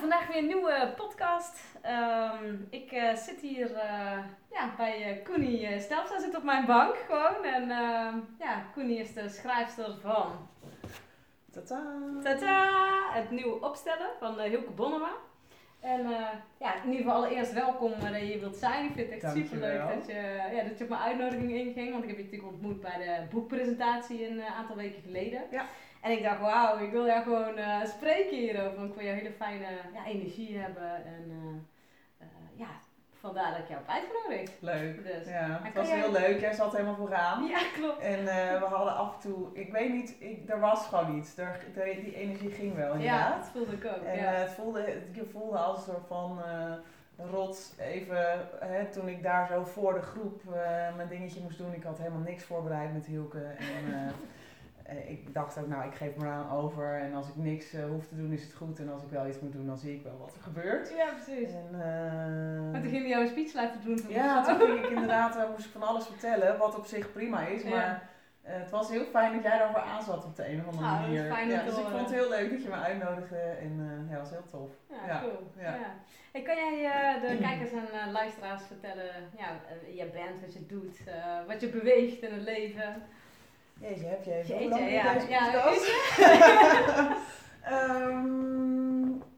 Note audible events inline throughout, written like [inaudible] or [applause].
vandaag weer een nieuwe podcast. Ehm, ik eh, zit hier eh, ja, bij uh, Koenie uh, zit op mijn bank gewoon. En ehm, ja, Koenie is de schrijfster van... Tata! Tata! Het nieuwe opstellen van Hilke Bonnema. En ja, in ieder geval allereerst welkom dat je hier wilt zijn. Ik vind het echt super leuk dat je, ja, dat je op mijn uitnodiging inging. Want ik heb je natuurlijk ontmoet bij de boekpresentatie een aantal weken geleden. Ja. En ik dacht, wauw, ik wil jou gewoon uh, spreken hierover. Want ik wil jou hele fijne ja, energie hebben. En uh, uh, ja, vandaar dat ik jou heb uitgenodigd. Leuk. Dus. Ja, het was heel leuk. Jij zat helemaal vooraan. Ja, klopt. En we hadden af en toe, ik weet niet, ik, er was gewoon iets. Er, de, die energie ging wel inderdaad. Ja, dat voelde ik ook. En ja. het voelde, je voelde als een soort van rots even, hè, toen ik daar zo voor de groep mijn dingetje moest doen. Ik had helemaal niks voorbereid met Hielke. En, eh, ik dacht ook, nou, ik geef me eraan over. En als ik niks uh, hoef te doen, is het goed. En als ik wel iets moet doen, dan zie ik wel wat er gebeurt. Ja, precies. En, uh, maar toen ging je jou een speech laten doen. Ja, toen ging ik [laughs] inderdaad, moest ik van alles vertellen, wat op zich prima is. Maar het was heel fijn dat jij daarvoor aan zat op de een of andere ah, manier. Fijn ja, dus ik vond het heel leuk dat je me uitnodigde. En ja, dat was heel tof. Ja, ja. cool. Ja. Hey, kan jij de kijkers en luisteraars vertellen ja, je bent, wat je doet, wat je beweegt in het leven? Jeetje, heb je even Jeetje, ja. deze ja, um, [laughs]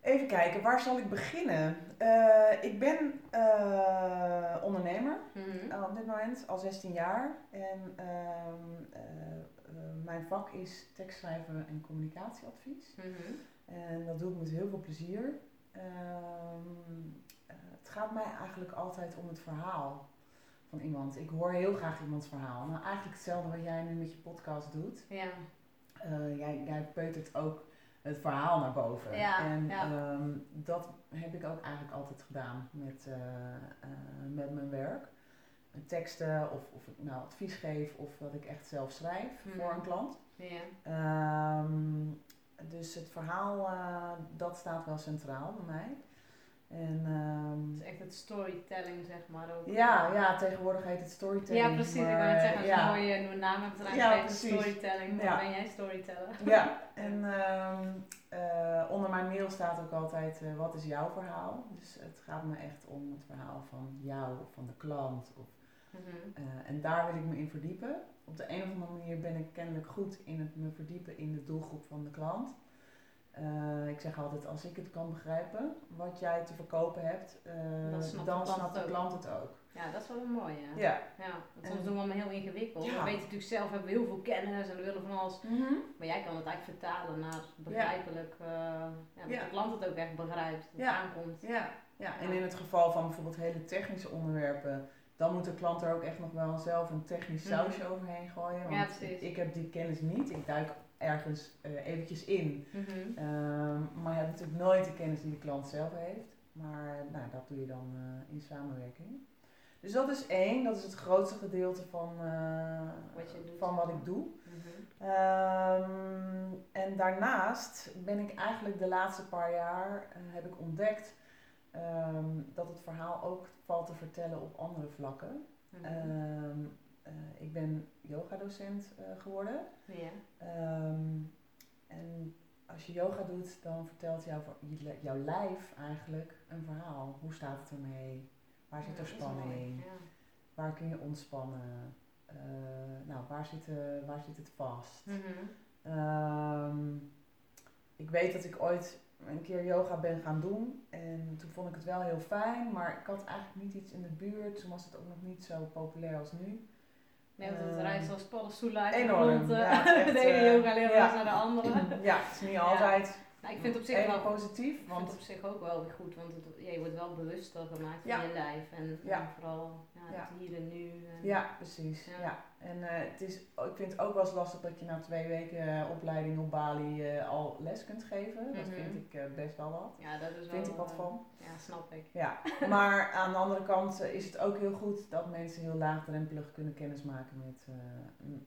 Even kijken, waar zal ik beginnen? Uh, ik ben uh, ondernemer mm -hmm. op dit moment, al 16 jaar. En um, uh, mijn vak is tekstschrijven en communicatieadvies. Mm -hmm. En dat doe ik met heel veel plezier. Um, het gaat mij eigenlijk altijd om het verhaal van iemand. Ik hoor heel graag iemands verhaal. Nou, eigenlijk hetzelfde wat jij nu met je podcast doet. Ja. Uh, jij, jij peutert ook het verhaal naar boven. Ja, en ja. Um, dat heb ik ook eigenlijk altijd gedaan met, uh, uh, met mijn werk. Met teksten of, of ik nou advies geef of dat ik echt zelf schrijf voor een klant. Ja. Um, dus het verhaal, dat staat wel centraal bij mij. En, het storytelling, zeg maar ook. Ja, ja, tegenwoordig heet het storytelling. Ja, precies. Maar, ik wou net zeggen, als je ja. een mooie nieuwe naam hebt Ja, precies. storytelling. Dan ben jij storyteller. Ja, en um, uh, onder mijn mail staat ook altijd, uh, wat is jouw verhaal? Dus het gaat me echt om het verhaal van jou of van de klant. Of, Mm -hmm. uh, en daar wil ik me in verdiepen. Op de een of andere manier ben ik kennelijk goed in het me verdiepen in de doelgroep van de klant. Uh, ik zeg altijd, als ik het kan begrijpen, wat jij te verkopen hebt, uh, dan snapt, dan de, klant snapt de klant het ook. Ja, dat is wel mooi, ja. Ja. ja want soms doen we allemaal heel ingewikkeld. Ja. We weten natuurlijk zelf, hebben we heel veel kennis en we willen van alles. Mm -hmm. Maar jij kan het eigenlijk vertalen naar begrijpelijk, uh, ja, dat de klant het ook echt begrijpt, dat Ja. het aankomt. Ja. ja, en in het geval van bijvoorbeeld hele technische onderwerpen, dan moet de klant er ook echt nog wel zelf een technisch Mhm. sausje overheen gooien. Want ik heb die kennis niet. Ik duik ergens uh, eventjes in. Mhm. Um, maar je hebt natuurlijk nooit de kennis die de klant zelf heeft. Maar nou, dat doe je dan uh, in samenwerking. Dus dat is één, dat is het grootste gedeelte van, uh, Wat je doet. van wat ik doe. Mhm. Um, en daarnaast ben ik eigenlijk de laatste paar jaar heb ik ontdekt um, dat het verhaal ook valt te vertellen op andere vlakken. Mhm. Uh, ik ben yogadocent uh, geworden. Ja. Um, en als je yoga doet, dan vertelt jouw, jouw lijf eigenlijk een verhaal. Hoe staat het ermee? Waar zit Ja, er spanning? Ja. Waar kun je ontspannen? Uh, nou, waar zit, waar zit het vast? Mhm. Um, ik weet dat ik ooit een keer yoga ben gaan doen. En toen vond ik het wel heel fijn, maar ik had eigenlijk niet iets in de buurt. Toen was het ook nog niet zo populair als nu. Nee, want het reist als paddenstoelen uit enorm, eh, ja, is [laughs] echt, de ene eh, yoga leraar ja. naar de andere. [laughs] Ja, het is niet altijd Nou, ik vind het op zich wel positief. Want op zich ook wel weer goed, want het, ja, je wordt wel bewuster gemaakt Ja. van je lijf. En, Ja. en vooral ja, het hier en nu. En, Ja, precies. Ja. Ja. En eh, het is, ik vind het ook wel eens lastig dat je na twee weken eh, opleiding op Bali eh, al les kunt geven. Dat Mhm. vind ik best wel wat. Ja, dat is wel... Vind ik wat van. Ja, snap ik. Ja, [laughs] maar aan de andere kant is het ook heel goed dat mensen heel laagdrempelig kunnen kennismaken met,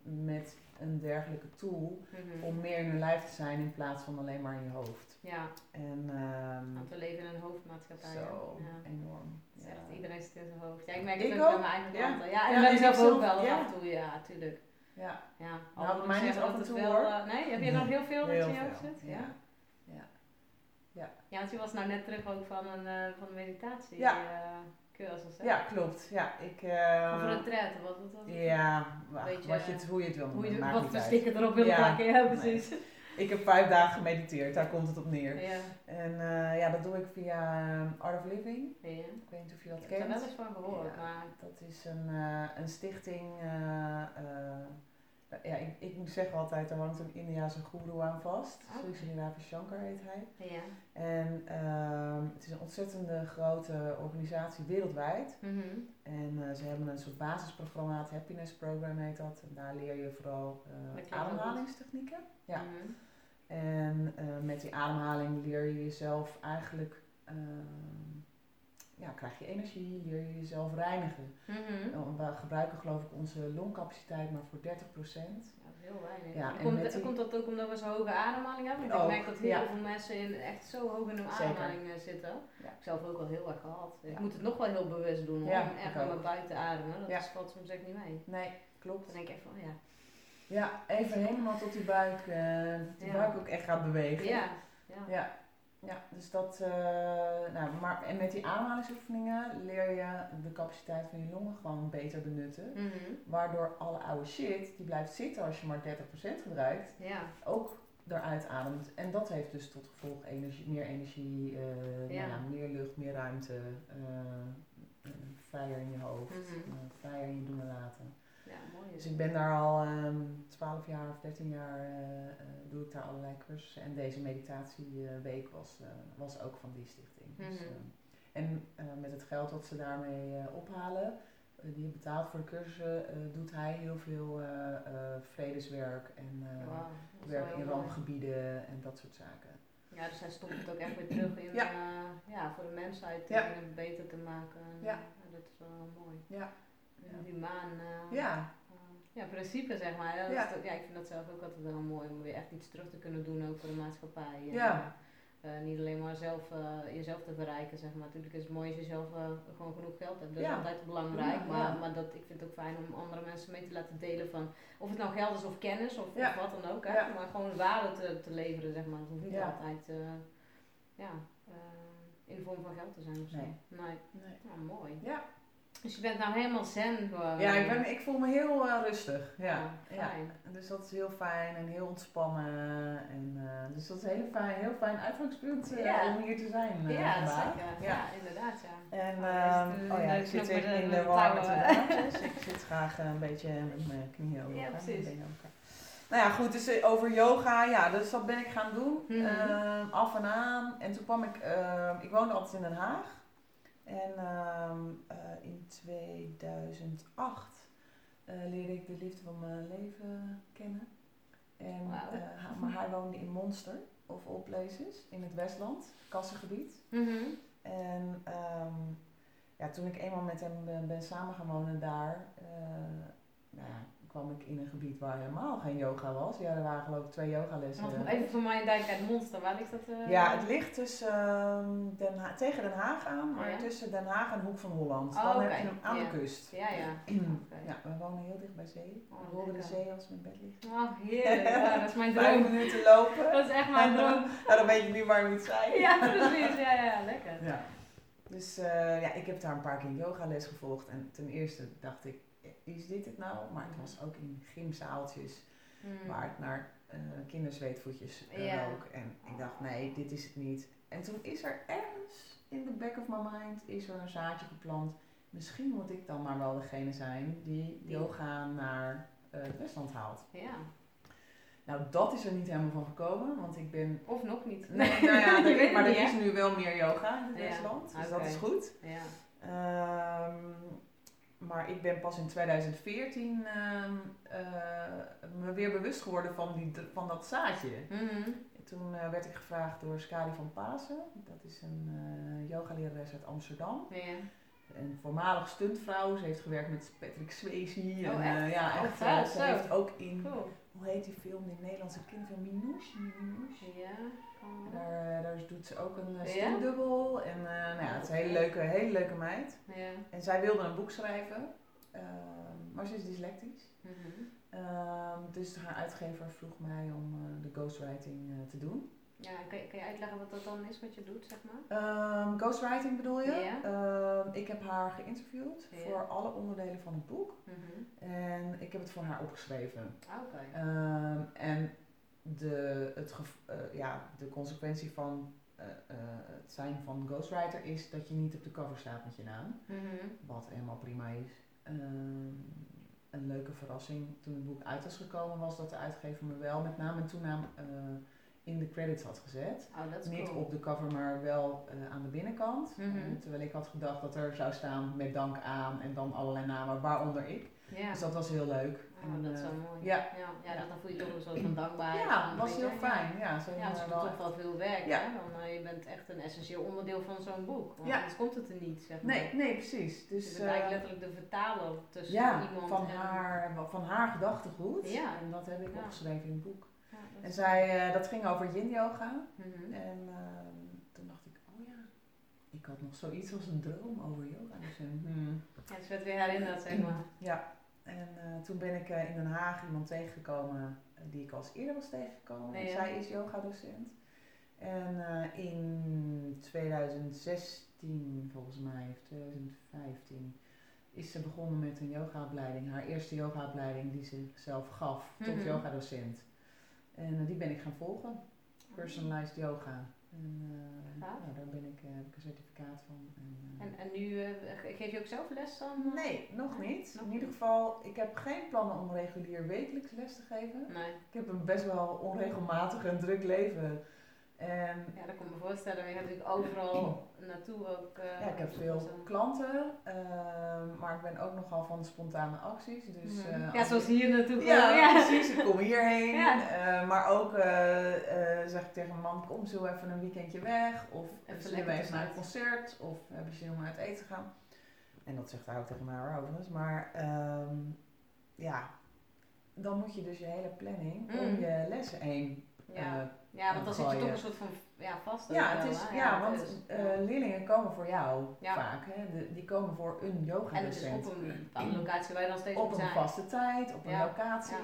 met een dergelijke tool. Mhm. Om meer in hun lijf te zijn in plaats van alleen maar in je hoofd. Ja, En ehm, want we leven in een hoofdmaatschappij. zo, Ja. enorm. Ja. echt, iedereen zit in zijn hoofd. Ja, ik merk Ik het ook bij mijn eigen ja. klanten. Ja, en Ja, bij mezelf zelf, ook wel ja. af en toe. Ja, tuurlijk. Ja, Ja, Nou, bij mij niet af en toe, wel, hoor. eh, nee, heb je nog heel veel dat heel in je hoofd zit? Ja. Ja. ja. Ja, want je was nou net terug ook van een, uh, van een meditatie. Ja. Uh, cursus, hè? Ja, klopt. Ja, ik, uh, of een retraite, wat, wat was het? Ja, wacht, wat je het, hoe je het wil Hoe noemen. je, wat voor sticker erop wil Ja. plakken, ja precies. Ik heb vijf dagen gemediteerd, daar komt het op neer. Ja. En eh, ja, dat doe ik via eh, Art of Living. ja. Ik weet niet of je dat Ik heb er kent. wel eens van gehoord, Ja. maar... Dat is een, eh, een stichting. Ja, ik, ik moet zeggen altijd, daar hangt een Indiase guru aan vast. Oké. Sri Shankar heet hij. Ja. En ehm, het is een ontzettende grote organisatie wereldwijd. Mhm. En eh, ze hebben een soort basisprogramma, het Happiness Program heet dat. En daar leer je vooral eh, ademhalingstechnieken. Ja. Mhm. En eh, met die ademhaling leer je jezelf eigenlijk, ehm, ja, krijg je energie, leer je jezelf reinigen. Mhm. Nou, We gebruiken geloof ik onze longcapaciteit maar voor 30%. Ja, heel weinig. Ja, En komt, die- komt dat ook omdat we zo'n hoge ademhaling hebben? Want Ook, ik merk dat heel ja. veel mensen in, echt zo hoog in hun ademhaling eh, zitten. Ja. Ik zelf ook al heel erg gehad. Ik moet het nog wel heel bewust doen hoor, om echt mijn buik te ademen. Dat is, valt soms echt niet mee. Nee, klopt. Dan denk ik echt van, ja. Ja, even helemaal tot die buik, eh, dat die buik ook echt gaat bewegen. Ja. ja. Ja, dus dat, eh, nou, maar, en met die ademhalingsoefeningen leer je de capaciteit van je longen gewoon beter benutten. Mhm. Waardoor alle oude shit, die blijft zitten als je maar 30% gebruikt, Ja. ook eruit ademt. En dat heeft dus tot gevolg energie, meer energie, eh, Ja. nou ja, meer lucht, meer ruimte, eh, eh, vrijer in je hoofd, eh, vrijer in je doen en laten. Mooi Dus ik ben daar al ehm 12 jaar of 13 jaar, eh, eh, doe ik daar allerlei cursussen. En deze meditatieweek was, eh, was ook van die stichting. Dus, Mhm. eh, en met het geld dat ze daarmee ophalen, die betaalt voor de cursussen, doet hij heel veel vredeswerk en werk in rampgebieden en dat soort zaken. Ja, dus hij stopt het ook echt weer terug in, Ja. ja. voor de mensheid Ja. dingen beter te maken. En, Ja. dat is wel mooi. Ja. En humaan. eh, Ja, eh, ja, principe zeg maar. Ja, dat Ja. is toch- ja, ik vind dat zelf ook altijd wel mooi om weer echt iets terug te kunnen doen ook voor de maatschappij. En, Ja. eh, eh, niet alleen maar zelf, eh, jezelf te verrijken, zeg maar. Natuurlijk is het mooi als je zelf eh, gewoon genoeg geld hebt. Dat is Ja. altijd belangrijk. Ja, maar, ja. maar dat, ik vind het ook fijn om andere mensen mee te laten delen van of het nou geld is of kennis of, Ja. of wat dan ook. Hè? Ja. Maar gewoon waarde te, te leveren, zeg maar. Het hoeft niet Ja. altijd eh, ja, eh, in de vorm van geld te zijn of zo. Nee. nee. nee. Mooi. Ja. Dus je bent nou helemaal zen gewoon. Ja, ik, ben, ik voel me heel eh, rustig. Ja. Ja, Ja. Dus dat is heel fijn en heel ontspannen. En, eh, dus dat is een heel fijn, heel fijn uitgangspunt eh, Ja. om hier te zijn ja, zeker. Ja. Ja. inderdaad, ja. En Oh, ehm, oh ja, ik zit in, de temperatuur. ik zit graag een beetje met mijn knieën over Ja, elkaar, elkaar. Nou ja, goed, dus over yoga, ja, dus dat ben ik gaan doen. Mhm. Ehm, af en aan. En toen kwam ik, ehm, ik woonde altijd in Den Haag. En ehm, eh, in 2008 eh, leerde ik de liefde van mijn leven kennen. En, Wauw. eh, maar hij woonde in Monster, of all places, in het Westland, Kassengebied. Mhm. En ehm, ja, toen ik eenmaal met hem ben, ben samen gaan wonen daar, nou ja, kwam ik in een gebied waar helemaal geen yoga was. Ja, er waren geloof ik twee yogalessen. Want even voor mij een duidelijkheid, Monster, waar ligt dat? eh? Ja, het ligt tussen, ehm, Den Ha- tegen Den Haag aan, maar Ja. tussen Den Haag en Hoek van Holland. Oh, Dan heb je hem aan Ja. de kust. Ja, ja. [clears throat] Ja, we wonen heel dicht bij zee. Oh, we horen de zee als we in bed liggen. Oh, heerlijk. Ja, dat is mijn [laughs] Vijf droom. minuten lopen. Dat is echt mijn droom. nou, dan weet je nu waar je moet zijn. Ja, precies. Ja, ja, lekker. Ja. Dus eh, ja, ik heb daar een paar keer yogales gevolgd. En ten eerste dacht ik, is dit het nou? Maar het was ook in gymzaaltjes Hmm. waar het naar eh kinderzweetvoetjes eh, rook. En ik dacht, nee, dit is het niet. En toen is er ergens in the back of my mind is er een zaadje geplant. Misschien moet ik dan maar wel degene zijn die Die- yoga naar eh, het Westland haalt. Ja. Nou, dat is er niet helemaal van gekomen, want ik ben... Of nog niet. Nee, nou ja, [laughs] er- maar er is nu wel meer yoga in het Ja, Westland, dus dat is goed. Ja. Ehm, maar ik ben pas in 2014 ehm, eh, me weer bewust geworden van, die, van dat zaadje. Mhm. Toen eh, werd ik gevraagd door Skadi van Pasen. Dat is een eh yogalerares uit Amsterdam. Ja. Een voormalig stuntvrouw. Ze heeft gewerkt met Patrick Swayze. en, Oh, eh, echt? ja, Oh, echt. ze heeft ook in, Cool. Hoe heet die film, die Nederlandse kinderfilm, Minouche? Minouche? Ja. Daar, eh, daar doet ze ook een Ja? stuntdubbel. En eh, nou ja, het is een hele leuke, hele leuke meid. Ja. En zij wilde een boek schrijven, ehm, maar ze is dyslectisch. Mhm. Ehm, dus haar uitgever vroeg mij om eh, de ghostwriting eh, te doen. Ja, kan je, kan je uitleggen wat dat dan is, wat je doet, zeg maar? Ehm, ghostwriting bedoel je? Ehm, ik heb haar geïnterviewd voor alle onderdelen van het boek. Mhm. En ik heb het voor haar opgeschreven. Ah, Oké. Ehm, en de, het eh, ja, de consequentie van eh, eh, het zijn van ghostwriter is dat je niet op de cover staat met je naam. Mhm. Wat helemaal prima is. Een leuke verrassing toen het boek uit was gekomen was dat de uitgever me wel met naam en toenaam in de credits had gezet. Oh, dat Niet cool. op de cover, maar wel eh, aan de binnenkant. Mhm. Terwijl ik had gedacht dat er zou staan met dank aan en dan allerlei namen, waaronder ik. Ja. Dus dat was heel leuk. Oh, En, dat is eh, wel mooi. ja. Ja, ja, dan voel je toch een soort van dankbaarheid. ja, van, was heel fijn. Ja, ze Ja, het is toch wel veel werk, Ja. hè? Dan, eh, je bent echt een essentieel onderdeel van zo'n boek. Want Ja. anders komt het er niet, zeg maar. Nee, nee, precies. Dus je bent eigenlijk letterlijk de vertaler tussen ja, iemand van en... haar, van haar gedachtegoed. Ja. En dat heb ik opgeschreven in het boek. En zij, eh, dat ging over yin yoga. Mhm. En ehm, toen dacht ik, oh ja, ik had nog zoiets als een droom over yoga. Dus, eh, hmm. Ja, het werd weer herinnerd, zeg maar. Ja, en eh, toen ben ik in Den Haag iemand tegengekomen die ik al eens eerder was tegengekomen. Nee, ja. Zij is yogadocent. En in 2016, volgens mij, of 2015, is ze begonnen met een yogaopleiding. Haar eerste yogaopleiding die ze zelf gaf tot Mhm. yogadocent. En eh, die ben ik gaan volgen. Personalized yoga. En eh, nou, daar ben ik, eh, heb ik een certificaat van. En, En, en nu geef je ook zelf les dan? Nee, nog niet. Nog In ieder geval, ik heb geen plannen om regulier wekelijks les te geven. Nee. Ik heb een best wel onregelmatig en druk leven. En Ja, dat kan ik me voorstellen. Je natuurlijk overal [clears throat] naartoe ook. eh, ja, ik heb veel klanten, ehm, maar ik ben ook nogal van spontane acties. Dus, Mhm. eh, ja, als zoals hier naartoe Ja, precies. Ik kom hierheen. Ja. eh, maar ook zeg ik tegen mijn man, kom zo even een weekendje weg. Of Even zullen we even naar een concert. Of heb je zin om uit eten te gaan. En dat zegt hij ook tegen mij overigens. Maar ehm, ja, dan moet je dus je hele planning om Mm. je lessen heen. Ja. Ja, want dan zit je toch een soort van ja, vast. ja, het is, ja, want is. eh, leerlingen komen voor jou Ja. vaak. Hè? De- die komen voor een En het is op een locatie waar je dan steeds op moet een zijn. vaste tijd, op een Ja, locatie.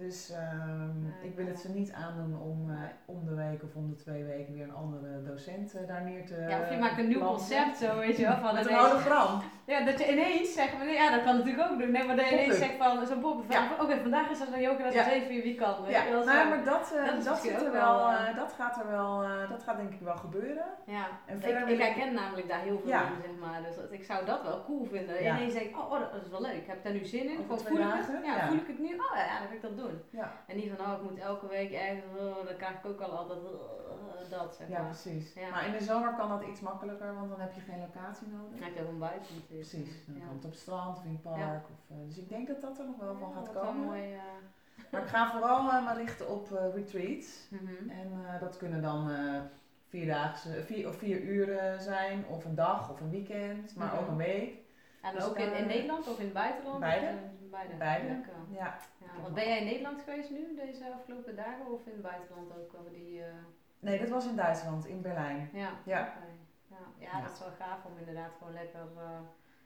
Dus ehm, ik wil het ze niet aandoen om Nee. om de week of om de twee weken weer een andere docent eh, daar neer te Ja, of je maakt een nieuw concept zo, weet je wel. Van Met een hologram. Ja, dat je ineens zegt, van, ja, dat kan natuurlijk ook doen. Nee, maar dat je ineens zegt van, zo'n pop van, Ja. oké, vandaag is er een yoga, dat Ja. even wie kan. Ja, nou, maar dat, Dat dat, zit er wel, wel, dat gaat er wel, dat gaat denk ik wel gebeuren. Ja, En ik, herken namelijk daar heel veel Ja. in, zeg maar. Dus dat, ik zou dat wel cool vinden. Ineens denk ik, oh, oh, dat is wel leuk. Heb ik daar nu zin in? Twee voel ik dagen? het? Ja, voel ik het nu? Oh ja, ja, dan ga ik dat doen. Ja, En niet van, oh, ik moet elke week ergens, oh, dan krijg ik ook al altijd eh, dat, zeg ja maar. precies. Ja. Maar in de zomer kan dat iets makkelijker, want dan heb je geen locatie nodig. Dan heb je ook een buiten natuurlijk. Precies, dan Ja. kan het op het strand of in het park. Of, eh, dus ik denk dat dat er nog wel van gaat komen. mooi, Maar ik ga vooral eh, maar richten op eh, retreats. mhm. En dat kunnen dan vierdaagse, vier of vier uren zijn, of een dag of een weekend, maar Mhm. ook een week. En Dus ook in, in Nederland of in het buitenland? Beide. Beide. Beide. Lekker. Ja, Ja, want ben jij in Nederland geweest nu, deze afgelopen dagen, of in het buitenland ook? Over die, eh, nee, dat was in Duitsland, in Berlijn. ja, Ja. ja. Dat is wel gaaf om inderdaad gewoon lekker, eh,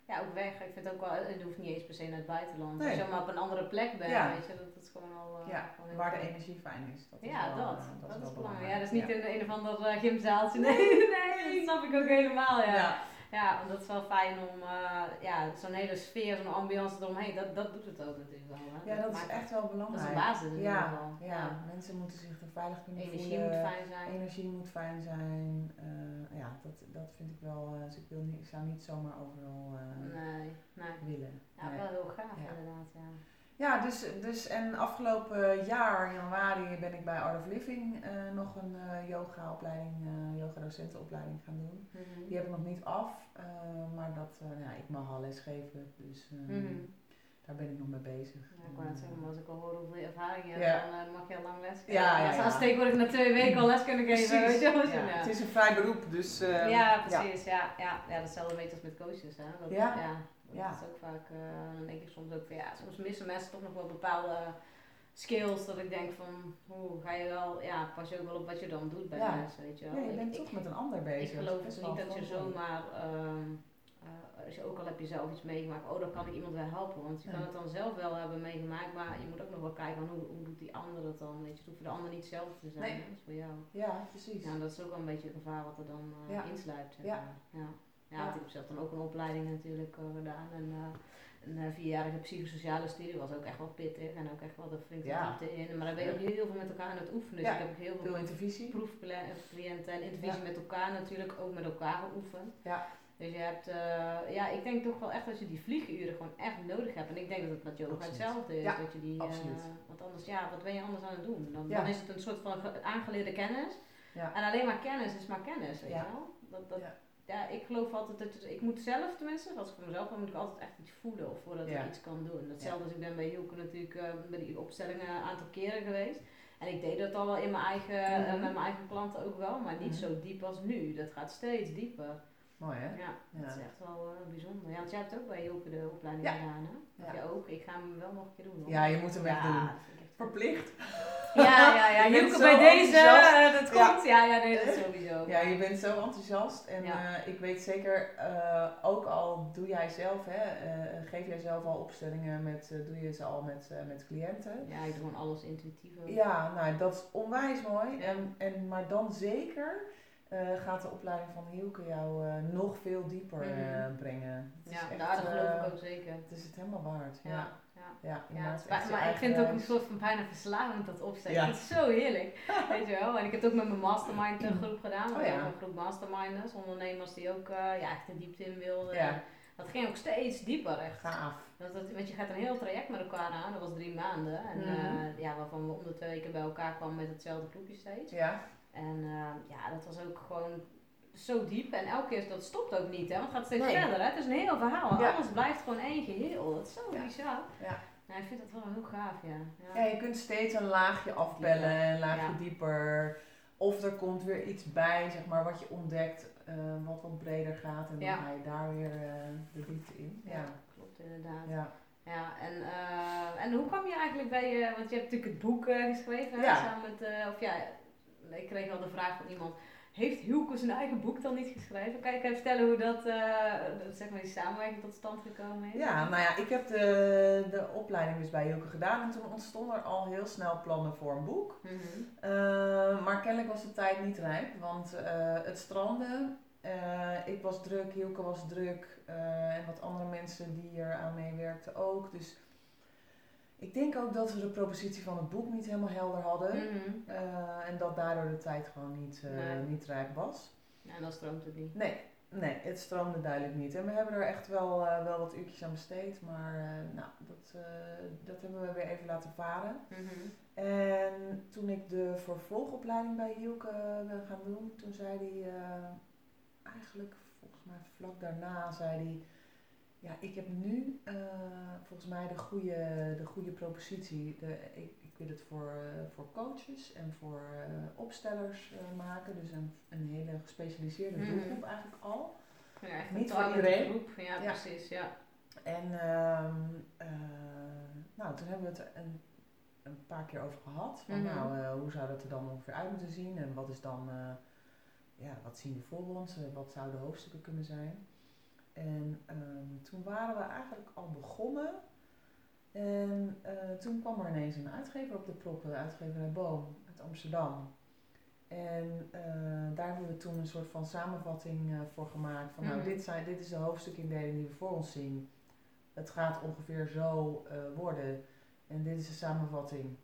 ja, ook weg. Ik vind het ook wel, het hoeft niet eens per se naar het buitenland. Nee. Als je maar op een andere plek bent, Ja. weet je, dat is gewoon al eh, Ja, gewoon waar de energie fijn is. Dat is Ja, wel, dat. eh, dat, is wel belangrijk. Ja, dat is niet Ja. in een of ander gymzaaltje. Nee, [laughs] nee, dat snap ik ook helemaal, ja. Ja. Want dat is wel fijn om uh, ja, zo'n hele sfeer, zo'n ambiance eromheen, dat, dat doet het ook natuurlijk wel. Hè? ja, dat is echt wel Dat is belangrijk. een basis in ieder ja, geval. ja, mensen moeten zich er veilig kunnen Energie voelen. moet fijn zijn. Energie moet fijn zijn. Eh, ja, dat, dat vind ik wel. eh, dus ik, wil niet, ik zou niet zomaar overal eh, Nee, nee. willen. Ja, Nee. wel heel gaaf inderdaad, ja. Ja, dus, dus en afgelopen jaar, januari, ben ik bij Art of Living eh, nog een eh yoga-opleiding, eh yoga-docentenopleiding gaan doen. Mhm. Die heb ik nog niet af, eh, maar dat, eh, ja, ik mag al les geven, dus eh, Mhm. daar ben ik nog mee bezig. Ja, ik wou net zeggen, maar als ik al hoor hoeveel ervaring je hebt, Ja. dan mag je al lang les geven. Ja, ja, Als ja. als tegenwoordig na twee weken al les kunnen geven, weet je wel. ja, zo, ja. Het is een vrij beroep, dus... eh, ja, precies. Ja. Ja, ja. datzelfde beetje als met coaches. Hè. Dat, Ja. Ja. dat is ook vaak, eh, dan denk ik soms ook van ja, soms missen mensen toch nog wel bepaalde skills dat ik denk van, hoe ga je wel, ja, pas je ook wel op wat je dan doet bij Ja. les, weet je wel. Ja, je Ik- bent ik- toch met een ander bezig. Ik geloof dus niet dat je zomaar ehm, uh, als je ook al heb je zelf iets meegemaakt, oh dan kan ik iemand wel helpen. Want je kan het dan zelf wel hebben meegemaakt, maar je moet ook nog wel kijken van hoe, hoe doet die ander dat dan. Weet je, het hoeft voor de ander niet hetzelfde te zijn, nee. dat is voor jou. Ja, precies. Ja, dat is ook wel een beetje het gevaar wat er dan uh, ja. insluipt. ja. Ja. Ja, ik heb zelf dan ook een opleiding natuurlijk uh, gedaan. En, een vierjarige psychosociale studie was ook echt wel pittig en ook echt wel de flinke ja. in. Maar dan ben je ook heel veel met elkaar aan het oefenen. Dus ik heb ook heel veel, veel intervisie. proefcliënten en intervisie met elkaar natuurlijk, ook met elkaar geoefend. Ja. Dus je hebt, uh, ja, ik denk toch wel echt dat je die vlieguren gewoon echt nodig hebt. En ik denk dat het met yoga hetzelfde is. Ja, dat je die, uh, want anders, ja, wat ben je anders aan het doen? Dan, dan is het een soort van aangeleerde kennis. Ja. En alleen maar kennis is maar kennis, weet je wel? Dat, dat, ja, ik geloof altijd dat ik moet zelf tenminste, als ik voor mezelf ben, moet ik altijd echt iets voelen of voordat ik iets kan doen. Hetzelfde als ik ben bij Hilke natuurlijk uh, bij die opstellingen een aantal keren geweest. En ik deed dat al wel in mijn eigen, uh, met mijn eigen klanten ook wel, maar niet mhm. zo diep als nu. Dat gaat steeds dieper. Mooi hè? Ja, dat is echt wel uh, bijzonder. Ja, want jij hebt ook bij Hilke de opleiding gedaan hè? Ja. ook? Ik ga hem wel nog een keer doen hoor. Ja, je moet hem echt doen. Verplicht. Ja, ja, ja. [laughs] Hielke bij deze, uh, dat komt. Ja. ja, nee, dat sowieso. Ja, je bent zo enthousiast. En uh, ik weet zeker, uh, ook al doe jij zelf, hè, geef jij zelf al opstellingen met, doe je ze al met, met cliënten. Ja, ik doe gewoon alles intuïtief. Ja, nou, dat is onwijs mooi. En, en, maar dan zeker gaat de opleiding van Hielke jou nog veel dieper mm brengen. ja, daar geloof ik ook zeker. Het is het helemaal waard. ja. Ja, ja maar, maar ik vind het ook een soort van bijna verslavend dat opzetten. Ja. Het is zo heerlijk. [laughs] weet je wel. En ik heb het ook met mijn mastermind eh, groep gedaan. Oh, ja. Een groep masterminders, ondernemers die ook uh, ja, echt de diepte in wilden. Ja. Dat ging ook steeds dieper echt. Gaaf. Dat, dat, want je gaat een heel traject met elkaar aan. Dat was drie maanden. En mm uh, ja, waarvan we om de twee weken bij elkaar kwamen met hetzelfde groepje steeds. Ja. En uh, ja, dat was ook gewoon zo diep. En elke keer, dat stopt ook niet, hè, want het gaat steeds verder. Hè. Het is een heel verhaal. Ja. Alles blijft gewoon één geheel. Dat is zo ja. bizar. Ja. Ja, ik vind dat wel heel gaaf, ja. Ja, ja je kunt steeds een laagje afbellen, een laagje dieper. Of er komt weer iets bij, zeg maar, wat je ontdekt, uh, wat wat breder gaat. En dan ga je daar weer uh, de diepte in. Ja, klopt inderdaad. Ja. Ja, en, uh, en hoe kwam je eigenlijk bij je, want je hebt natuurlijk het boek geschreven, samen met, of ja, ik kreeg al de vraag van iemand, heeft Hilke zijn eigen boek dan niet geschreven? Kan je even vertellen hoe dat, uh, zeg maar die samenwerking tot stand gekomen is? Ja, nou ja, ik heb de, de opleiding dus bij Hilke gedaan en toen ontstonden er al heel snel plannen voor een boek. Mm maar kennelijk was de tijd niet rijp, want uh, het strandde. ik was druk, Hilke was druk en wat andere mensen die er aan meewerkten ook. Dus ik denk ook dat we de propositie van het boek niet helemaal helder hadden. Mhm. Eh, en dat daardoor de tijd gewoon niet, uh, niet rijp was. Ja, en dan stroomt het niet. Nee, nee, het stroomde duidelijk niet. En we hebben er echt wel, uh, wel wat uurtjes aan besteed. Maar nou, dat, dat hebben we weer even laten varen. Mhm. En toen ik de vervolgopleiding bij Hielke wil gaan doen, toen zei hij eigenlijk volgens mij vlak daarna zei hij ja, ik heb nu uh, volgens mij de goede, de goede propositie. De, ik, ik wil het voor, uh, voor coaches en voor uh, opstellers maken. Dus een, een hele gespecialiseerde mm. doelgroep eigenlijk al. Ja, Niet voor iedereen. Groep. Ja, ja, precies. Ja. En um, nou, toen hebben we het een, een paar keer over gehad. Van, mm. Nou, hoe zou dat er dan ongeveer uit moeten zien? En wat is dan, ja, wat zien we voor ons? wat zouden de hoofdstukken kunnen zijn? En um, toen waren we eigenlijk al begonnen. En uh, toen kwam er ineens een uitgever op de proppen, de uitgeverij Boom uit Amsterdam. En uh, daar hebben we toen een soort van samenvatting uh, voor gemaakt. Van nou, mhm. dit, zijn, dit is de hoofdstukindeling die we voor ons zien. Het gaat ongeveer zo worden. En dit is de samenvatting.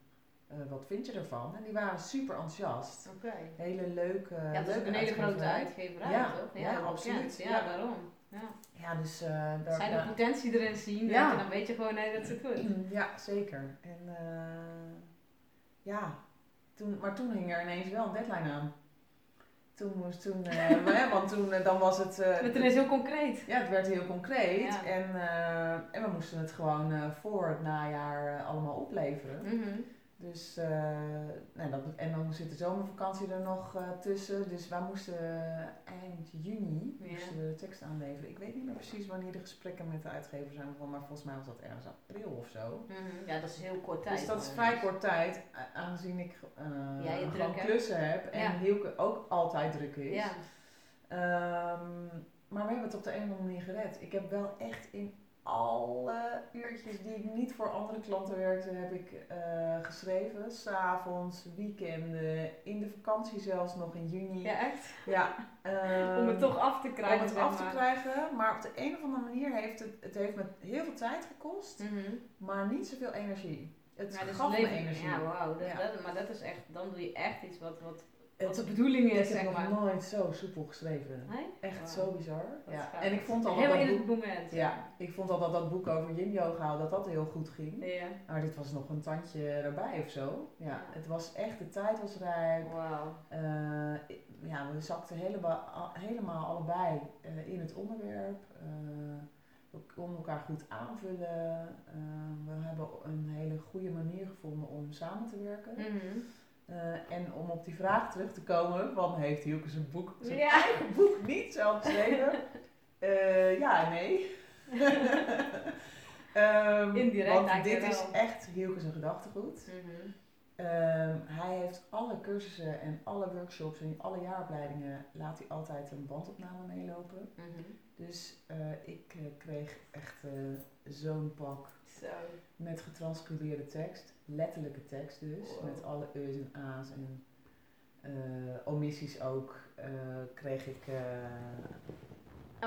wat vind je ervan? En die waren super enthousiast. Okay. Hele leuke. Ja, dat is een hele grote uitgeverij, ja, toch? Ja, ja absoluut. Ja, daarom. Ja, ja dus... Uh, daar, Zij de potentie erin zien, ja. dan weet je gewoon nee, dat ze het goed. Ja, zeker. En uh, ja, toen, maar toen hing er ineens wel een deadline aan. Toen moest toen, uh, [laughs] maar, want toen dan was het. Het werd heel concreet. Ja, het werd heel concreet. En, uh, en we moesten het gewoon voor het najaar allemaal opleveren. Mm -hmm. Dus, uh, nou, dat, en dan zit de zomervakantie er nog uh, tussen. Dus wij moesten eind juni moesten we de tekst aanleveren. Ik weet niet meer precies wanneer de gesprekken met de uitgever zijn begonnen, maar volgens mij was dat ergens april of zo. -hmm. Ja, dat is heel kort tijd. Dus dat is vrij kort tijd, aangezien ik uh, ja, gewoon klussen heb en ja. Hielke ook altijd druk is. Ja. Um, maar we hebben het op de een of andere manier gered. Ik heb wel echt in alle uurtjes die ik niet voor andere klanten werkte, heb ik uh, geschreven. S'avonds, weekenden, in de vakantie zelfs nog in juni. Ja, echt? Ja. [laughs] om het toch af te krijgen. Om het af te krijgen. Maar op de een of andere manier heeft het, het heeft me heel veel tijd gekost, mhm. maar niet zoveel energie. Het ja, dus gaf me energie. Ja, wauw. maar dat is echt, dan doe je echt iets wat, wat wat de bedoeling is, zeg maar. Ik heb nooit zo soepel geschreven. Echt zo bizar. Ja. En ik vond al Heel in het moment. Ja, ik vond al dat dat boek over yin yoga, dat dat heel goed ging. Ja. Maar dit was nog een tandje erbij of zo. Ja, het was echt, de tijd was rijp. Wow. Uh, ja, we zakten helemaal, helemaal allebei uh, in het onderwerp. Uh, we konden elkaar goed aanvullen. we hebben een hele goede manier gevonden om samen te werken. Mm -hmm. Uh, en om op die vraag terug te komen, van heeft Hielke zijn boek, zijn eigen boek niet zelf geschreven? Uh, ja en nee. um, [laughs] Indirect want dit is echt Hielke zijn gedachtegoed. Mm -hmm. um, hij heeft alle cursussen en alle workshops en alle jaaropleidingen laat hij altijd een bandopname meelopen. Mm -hmm. Dus uh, ik kreeg echt zo'n pak zo. Met getranscribeerde tekst letterlijke tekst dus, met alle e's en a's en uh, omissies ook, uh, kreeg ik... Uh,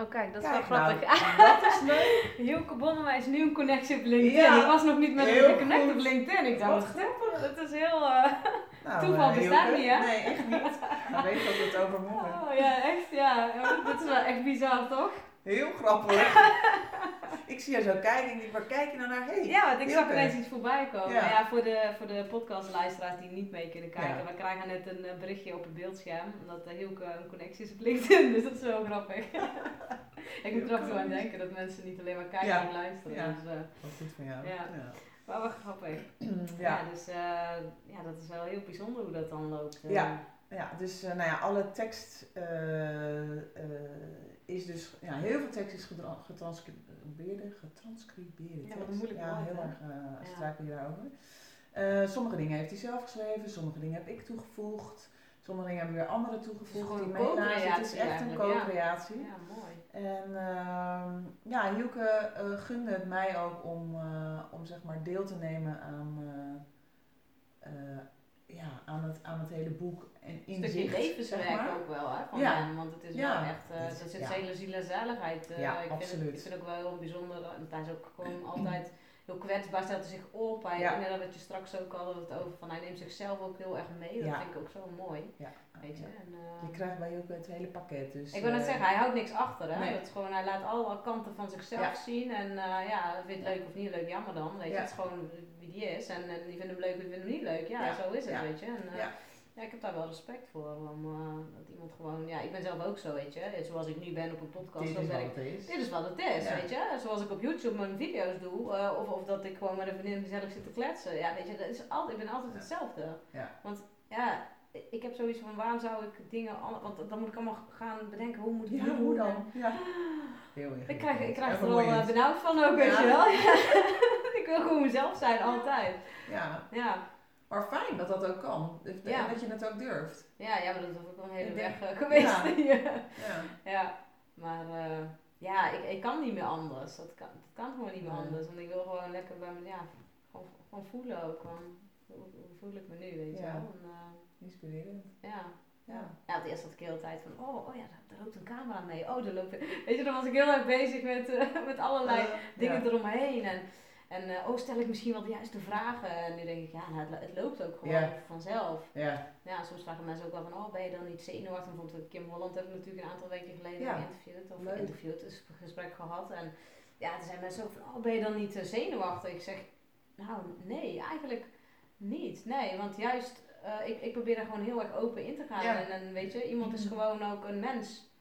Oh kijk, dat is wel grappig. Nou, dat is [laughs] leuk. Hielke Bonnema is nu een connectie op LinkedIn. Ja, ik was nog niet met hem geconnect op LinkedIn. Ik dacht, grappig. Dat is heel... [laughs] nou, toeval bestaat niet, hè? Nee, echt niet. Ik weet dat het over moet. Oh ja, echt, ja. Dat is wel echt bizar, toch? Heel grappig. [laughs] ik zie jou zo kijken en ik denk, waar kijk je nou naar heen? Ja, want ik zag ineens iets voorbij komen. Ja. ja, voor de, voor de podcastluisteraars die niet mee kunnen kijken. Ja. We krijgen net een eh, berichtje op het beeldscherm. Omdat uh, Hielke een connectie is op LinkedIn, [laughs] dus dat is wel grappig. [laughs] ik moet er af aan denken dat mensen niet alleen maar kijken, maar luisteren. Ja, dus, uh, wat goed van jou. Ja. Maar wel grappig. [clears throat] ja. dus ja, dat is wel heel bijzonder hoe dat dan loopt. Ja. Ja, dus nou ja, alle tekst is dus, ja, heel veel tekst is getranscribeerd. Getranscribeerde tekst. Ja, moeilijk Ja, heel erg uh, struikel je daarover. Uh, sommige dingen heeft hij zelf geschreven, sommige dingen heb ik toegevoegd. Sommige dingen hebben weer anderen toegevoegd die meelazen. Het is echt een co-creatie. Ja. ja. mooi. En uh, ja, Hielke uh, gunde het mij ook om, om zeg maar deel te nemen aan, ja, aan, het, aan het hele boek en inzicht. Een stukje levenswerk zeg maar. ook wel, hè, van ja. hem, want het is ja. wel echt, uh, er zit ja. hele ziel en zaligheid. Uh, ja, ik absoluut. Vind het, ik vind het ook wel heel bijzonder, hij is ook gewoon altijd heel kwetsbaar, stelt hij zich op. Hij, ja. Inderdaad, wat je straks ook hadden het over, van hij neemt zichzelf ook heel erg mee. Dat vind ik ook zo mooi. Ja. Weet je, en, uh, je krijgt bij ook het hele pakket. Dus, ik wil net zeggen, hij houdt niks achter. Hè? Nee. Het gewoon, hij laat alle kanten van zichzelf zien. En uh, ja, vind je het leuk of niet leuk, jammer dan. Weet je, het is gewoon wie die is. En, en die vinden hem leuk die vinden hem niet leuk. Ja, zo is het, weet je. En, uh, ja, ik heb daar wel respect voor. Om, uh, dat iemand gewoon, ja, ik ben zelf ook zo, weet je. Zoals ik nu ben op een podcast. Dit is wat het is. Dit is wat het is, weet je. Zoals ik op YouTube mijn video's doe. Uh, of, of dat ik gewoon met een vriendin gezellig zit te kletsen. Ja, weet je, dat is altijd, ik ben altijd hetzelfde. Ja. Want ja, ik heb zoiets van waarom zou ik dingen, want dan moet ik allemaal gaan bedenken hoe moet ik ja, hoe dan? Ja. Heel ik krijg, ik krijg er wel uh, benauwd van ook, weet je wel. [laughs] ik wil gewoon mezelf zijn, altijd. Ja. ja. Maar fijn dat dat ook kan. Ja. En dat je het ook durft. Ja, ja maar dat is ook wel een hele weg uh, geweest. [laughs] Ja. ja. ja. Maar uh, ja, ik, ik kan niet meer anders. Dat kan, dat kan gewoon niet meer anders. Want ik wil gewoon lekker bij me, ja, gewoon, gewoon voelen ook. Gewoon, hoe, voel ik me nu, weet je wel. En, uh, Inspirerend. Ja. Ja. ja, het eerst had ik de hele tijd van, oh, oh ja, daar, loopt een camera mee. Oh, daar loopt... Weet je, dan was ik heel erg bezig met, uh, met allerlei dingen eromheen. En en uh, oh, stel ik misschien wel de juiste vragen? En nu denk ik, ja, nou, het, het, loopt ook gewoon vanzelf. Ja. ja, soms vragen mensen ook wel van, oh, ben je dan niet zenuwachtig? Bijvoorbeeld Kim Holland hebben we natuurlijk een aantal weken geleden geïnterviewd. Of Leuk. interviewd, dus een gesprek gehad. En ja, er zijn mensen ook van, oh, ben je dan niet uh, zenuwachtig? Ik zeg, nou, nee, eigenlijk niet. Nee, want juist, uh, ik, ik probeer er gewoon heel erg open in te gaan. En, en weet je, iemand is gewoon ook een mens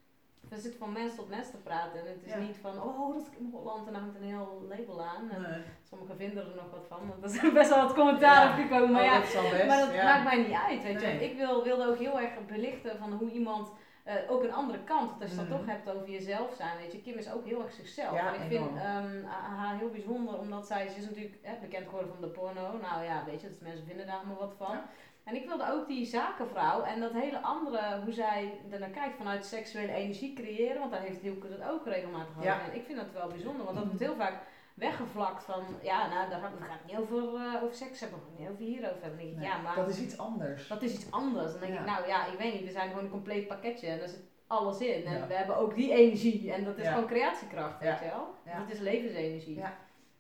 we zitten van mens tot mens te praten. En het is niet van, oh, dat is in Holland en dan hangt een heel label aan. En sommigen vinden er nog wat van, want er is best wel wat commentaar op gekomen. Maar, oh, ja, dat maar dat maakt mij niet uit, weet je. Ik wil, wilde ook heel erg belichten van hoe iemand... Uh, ook een andere kant, want als je dan mhm. toch hebt over jezelf zijn, weet je, Kim is ook heel erg zichzelf. en ik vind um, haar heel bijzonder, omdat zij, ze is natuurlijk hè, bekend geworden van de porno. Nou ja, weet je, dus mensen vinden daar allemaal wat van. En ik wilde ook die zakenvrouw en dat hele andere, hoe zij ernaar kijkt vanuit seksuele energie creëren, want daar heeft Hielke het ook regelmatig over. En ik vind dat wel bijzonder, want dat wordt heel vaak weggevlakt van, ja, nou, daar gaat, het niet over, uh, over seks hebben, we niet over hierover hebben. ja, maar... Dat is iets anders. Dat is iets anders. Dan denk ik, nou ja, ik weet niet, we zijn gewoon een compleet pakketje en daar zit alles in. En we hebben ook die energie en dat is gewoon creatiekracht, weet je wel. Dat is levensenergie.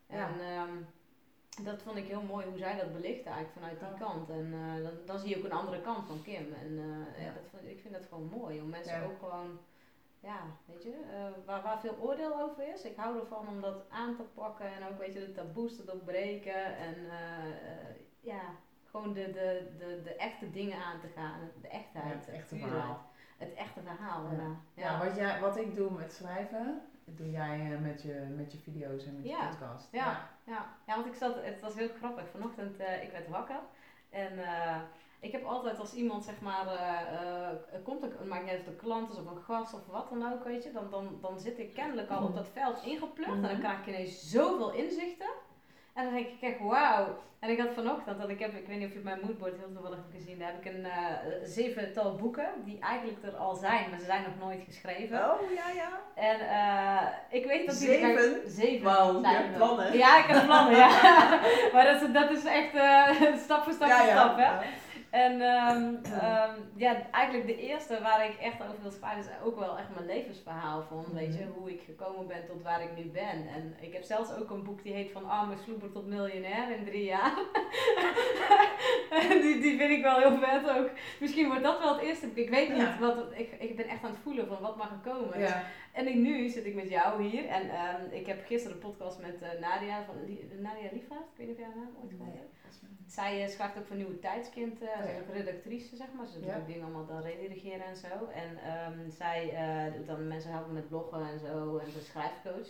En um, dat vond ik heel mooi hoe zij dat belicht eigenlijk vanuit die kant. En uh, dan, dan, zie je ook een andere kant van Kim. En uh, ja. dat vond, ik vind dat gewoon mooi om mensen ook gewoon ja, weet je, uh, waar, waar veel oordeel over is. Ik hou ervan om dat aan te pakken en ook, weet je, de taboes te doorbreken en ja, gewoon de, de, de, de echte dingen aan te gaan, de echtheid. Het echte verhaal. Het echte verhaal, ja. Ja, ja. wat, jij, wat ik doe met schrijven, doe jij met, je, met je video's en met je podcast. Ja, ja. Ja. want ik zat, het was heel grappig, vanochtend, ik werd wakker en ik heb altijd als iemand zeg maar uh, komt, een, maakt niet uit of een klant is of een gast of wat dan ook, weet je, dan, dan, dan zit ik kennelijk al op dat veld ingeplucht en dan mhm. krijg ik ineens zoveel inzichten. En dan denk ik echt, wauw. En ik had vanochtend, dat ik heb, ik weet niet of je mijn moodboard heel toevallig hebt gezien, daar heb ik een uh, zevental boeken die eigenlijk er al zijn, maar ze zijn nog nooit geschreven. Oh, ja, ja. En uh, ik weet dat die... Zeven? zeven Wauw, je hebt plannen. Ja, ik heb plannen, ja. [laughs] maar dat is, dat is echt uh, [laughs] stap voor stap voor stap, hè. Ja. En um, um, ja, eigenlijk de eerste waar ik echt over wil schrijven is ook wel echt mijn levensverhaal van, weet je, mhm. hoe ik gekomen ben tot waar ik nu ben. En ik heb zelfs ook een boek die heet Van arme sloeber tot miljonair in drie jaar. [laughs] die, die vind ik wel heel vet ook. Misschien wordt dat wel het eerste boek. Ik weet niet, wat, ik, ik ben echt aan het voelen van wat mag er komen. Ja. En ik, nu zit ik met jou hier en um, ik heb gisteren een podcast met uh, Nadia, van, Nadia Liefhard, ik weet niet of jij haar naam ooit gehoord hebt. Zij uh, schrijft ook voor Nieuwe Tijdskind, oh, ja. ook redactrice zeg maar. Ze doet ook dingen allemaal dan redigeren en zo. En um, zij uh, doet dan mensen helpen met bloggen en zo en ze schrijfcoach.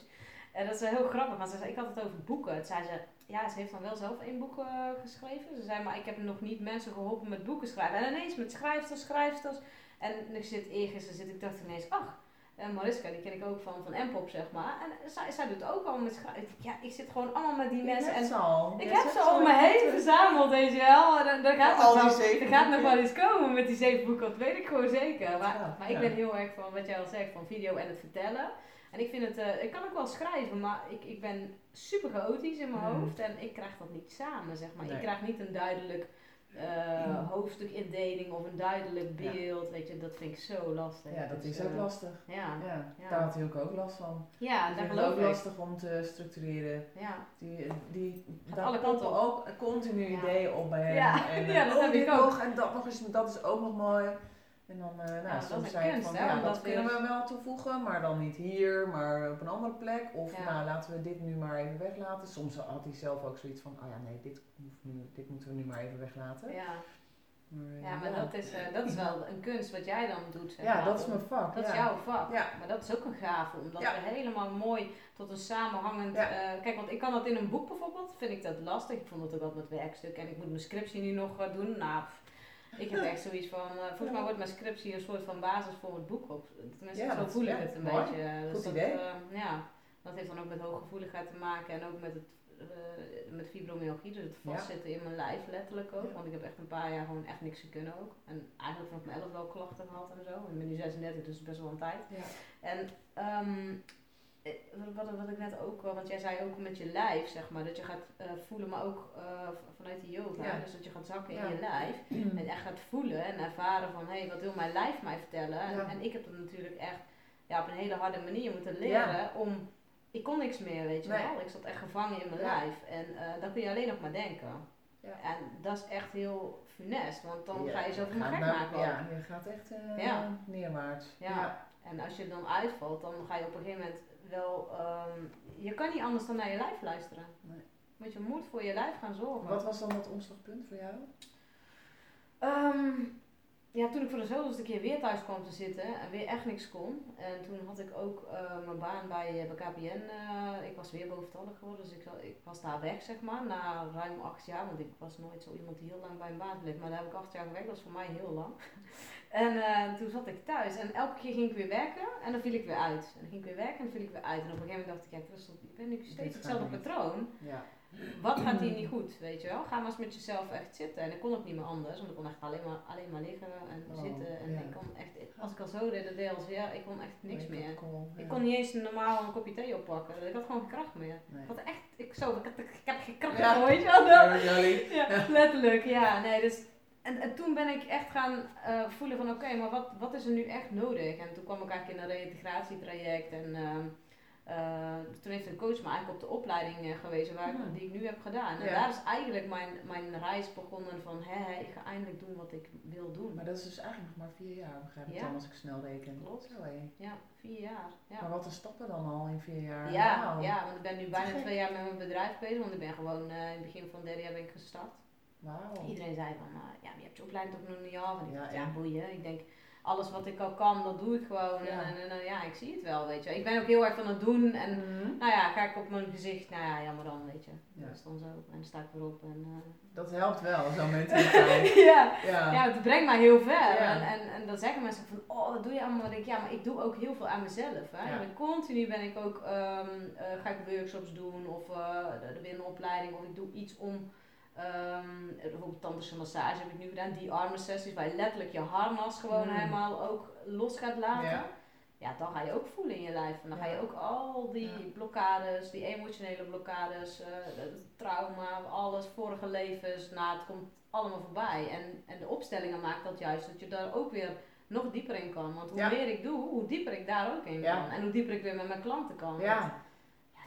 En dat is heel grappig, want ze zei, ik had het over boeken. Toen zei ze, ja, ze heeft dan wel zelf één boek geschreven. Ze zei, maar ik heb nog niet mensen geholpen met boeken schrijven. En ineens met schrijfsters, schrijfsters. En ik zit eergisteren zit ik dacht ineens, ach, en Mariska, die ken ik ook van, van M-pop, zeg maar. En zij, zij doet ook al met schrijven. Ja, ik zit gewoon allemaal met die mensen. En al. Ik heb ze om me heen verzameld, weet je wel. En dan gaat, er gaat nog wel iets komen met die zeven boeken, dat weet ik gewoon zeker. Maar, maar ik ben heel erg van wat jij al zegt, van video en het vertellen. En ik vind het, uh, ik kan ook wel schrijven, maar ik, ik ben super chaotisch in mijn mhm. hoofd en ik krijg dat niet samen, zeg maar. Ik krijg niet een duidelijk uh, hoofdstukindeling of een duidelijk beeld. Weet je, dat vind ik zo lastig. Ja, dat dus, is ook uh, lastig. Ja, ja. Daar had hij ook, ook last van. Ja, daar geloof ik. ook lastig om te structureren. Ja. Die, die, daar alle kanten ook continu ideeën op bij hem. [laughs] Ja, en, ja dat oh, heb ik ook. En dat nog eens, dat is ook nog mooi. En dan, uh, nou, ja, soms zei je van, ja, dat kunnen we wel toevoegen, maar dan niet hier, maar op een andere plek. Of ja. nou, laten we dit nu maar even weglaten. Soms had hij zelf ook zoiets van, oh ja, nee, dit, nu, dit moeten we nu maar even weglaten. Ja. Maar, ja, maar dat, is, uh, dat is wel een kunst wat jij dan doet. Zeg ja, maar. dat is mijn vak. Dat is jouw vak. Ja. Maar dat is ook een gave, omdat we helemaal mooi tot een samenhangend... Uh, kijk, want ik kan dat in een boek bijvoorbeeld, vind ik dat lastig. Ik vond het ook altijd met werkstuk en ik moet mijn scriptie nu nog doen. Nou, ik heb echt zoiets van, uh, volgens mij wordt mijn scriptie een soort van basis voor het boek op. Tenminste, ja, zo voel ik het een mooi. beetje. Dus Goed dat, idee. Uh, ja, dat heeft dan ook met hooggevoeligheid te maken en ook met het uh, met fibromyalgie, dus het vastzitten in mijn lijf letterlijk ook. Want ik heb echt een paar jaar gewoon echt niks te kunnen ook. En eigenlijk vanaf mijn 11 wel klachten gehad en zo. Ik ben nu 36, dus best wel een tijd. Ja. En um, wat, wat, ik net ook, want jij zei ook met je lijf, zeg maar, dat je gaat uh, voelen, maar ook uh, vanuit de yoga. Ja. Dus dat je gaat zakken in je lijf mm. [clears throat] en echt gaat voelen en ervaren van, hé, hey, wat wil mijn lijf mij vertellen? En, en, ik heb dat natuurlijk echt ja, op een hele harde manier moeten leren om, ik kon niks meer, weet je wel. Ik zat echt gevangen in mijn lijf en uh, dan kun je alleen nog maar denken. En dat is echt heel funest, want dan ga je zoveel gek maken. Ja, je gaat echt neerwaarts. Ja. En als je dan uitvalt, dan ga je op een gegeven moment wel, um, je kan niet anders dan naar je lijf luisteren. Nee. Want je moet voor je lijf gaan zorgen. Wat was dan het omslagpunt voor jou? Um, ja, toen ik voor de zoveelste keer weer thuis kwam te zitten en weer echt niks kon. En toen had ik ook uh, mijn baan bij, uh, bij KPN. Uh, ik was weer boventallig geworden, dus ik, ik, was daar weg, zeg maar, na ruim acht jaar. Want ik was nooit zo iemand die heel lang bij een baan bleef. Maar daar heb ik acht jaar gewerkt, dat is voor mij heel lang. [laughs] En uh, toen zat ik thuis en elke keer ging ik weer werken en dan viel ik weer uit. En dan ging ik weer werken en dan viel ik weer uit. En op een gegeven moment dacht ik, ja Christel, ik ben nu steeds hetzelfde patroon. Ja. Wat gaat hier niet goed, weet je wel? Ga maar eens met jezelf echt zitten. En ik kon ook niet meer anders, want ik kon echt alleen maar, alleen maar liggen en Oh, zitten. En ja. ik kon echt, als ik al zo deed, deed als ja, ik kon echt niks Wake-up meer. Ik ja. kon niet eens normaal een kopje thee oppakken. Ik had gewoon geen kracht meer. Nee. Ik had echt, ik zo, ik, had, ik heb geen kracht Ja. meer, weet je wel? Ja. Ja, letterlijk, ja. Nee, dus, en, en toen ben ik echt gaan eh, voelen van oké, maar wat, wat is er nu echt nodig? En toen kwam ik eigenlijk in een reïntegratietraject en ehm, eh, toen heeft een coach me eigenlijk op de opleiding eh, gewezen waar, Hmm. die ik nu heb gedaan. En Ja. daar is eigenlijk mijn, mijn reis begonnen van hè, ik ga eindelijk doen wat ik wil doen. Maar dat is dus eigenlijk nog maar vier jaar, begrijp ik Ja. dan als ik snel reken. Klopt. Zo, hé. Ja, vier jaar. Ja. Maar wat een stappen dan al in vier jaar? Ja, ja, want ik ben nu bijna twee jaar met mijn bedrijf bezig, want ik ben gewoon eh, in het begin van het derde jaar ben ik gestart. Wauw. Iedereen zei van, uh, ja, je hebt je opleiding toch nog niet af. En ik Ja, dacht, ja. ja, boeien. Ik denk, alles wat ik al kan, dat doe ik gewoon. Ja. En, en, en, ja, ik zie het wel, weet je. Ik ben ook heel erg van het doen. En Mhm. nou ja, ga ik op mijn gezicht, nou ja, jammer dan, weet je. Ja. Dat is dan zo. En dan sta ik weer op. En, eh, Dat helpt wel, zo'n [laughs] mentaliteit. ja. ja. ja, het brengt mij heel ver. En, en, en dan zeggen mensen van, oh, wat doe je allemaal? Dan denk ik, ja, maar ik doe ook heel veel aan mezelf. Hè. Ja. En continu ben ik ook, ehm, eh, ga ik workshops doen of uh, de, de binnenopleiding. Of ik doe iets om, ehm, bijvoorbeeld tantische massage heb ik nu gedaan. Die armen sessies, waar je letterlijk je harnas gewoon Mm. helemaal ook los gaat laten. Ja. Ja. dan ga je ook voelen in je lijf. En dan ga je ook al die Ja. blokkades, die emotionele blokkades, eh, trauma, alles, vorige levens, nou, het komt allemaal voorbij. En, en de opstellingen maakt dat juist dat je daar ook weer nog dieper in kan. Want hoe meer ik doe, hoe dieper ik daar ook in kan. En hoe dieper ik weer met mijn klanten kan. Ja.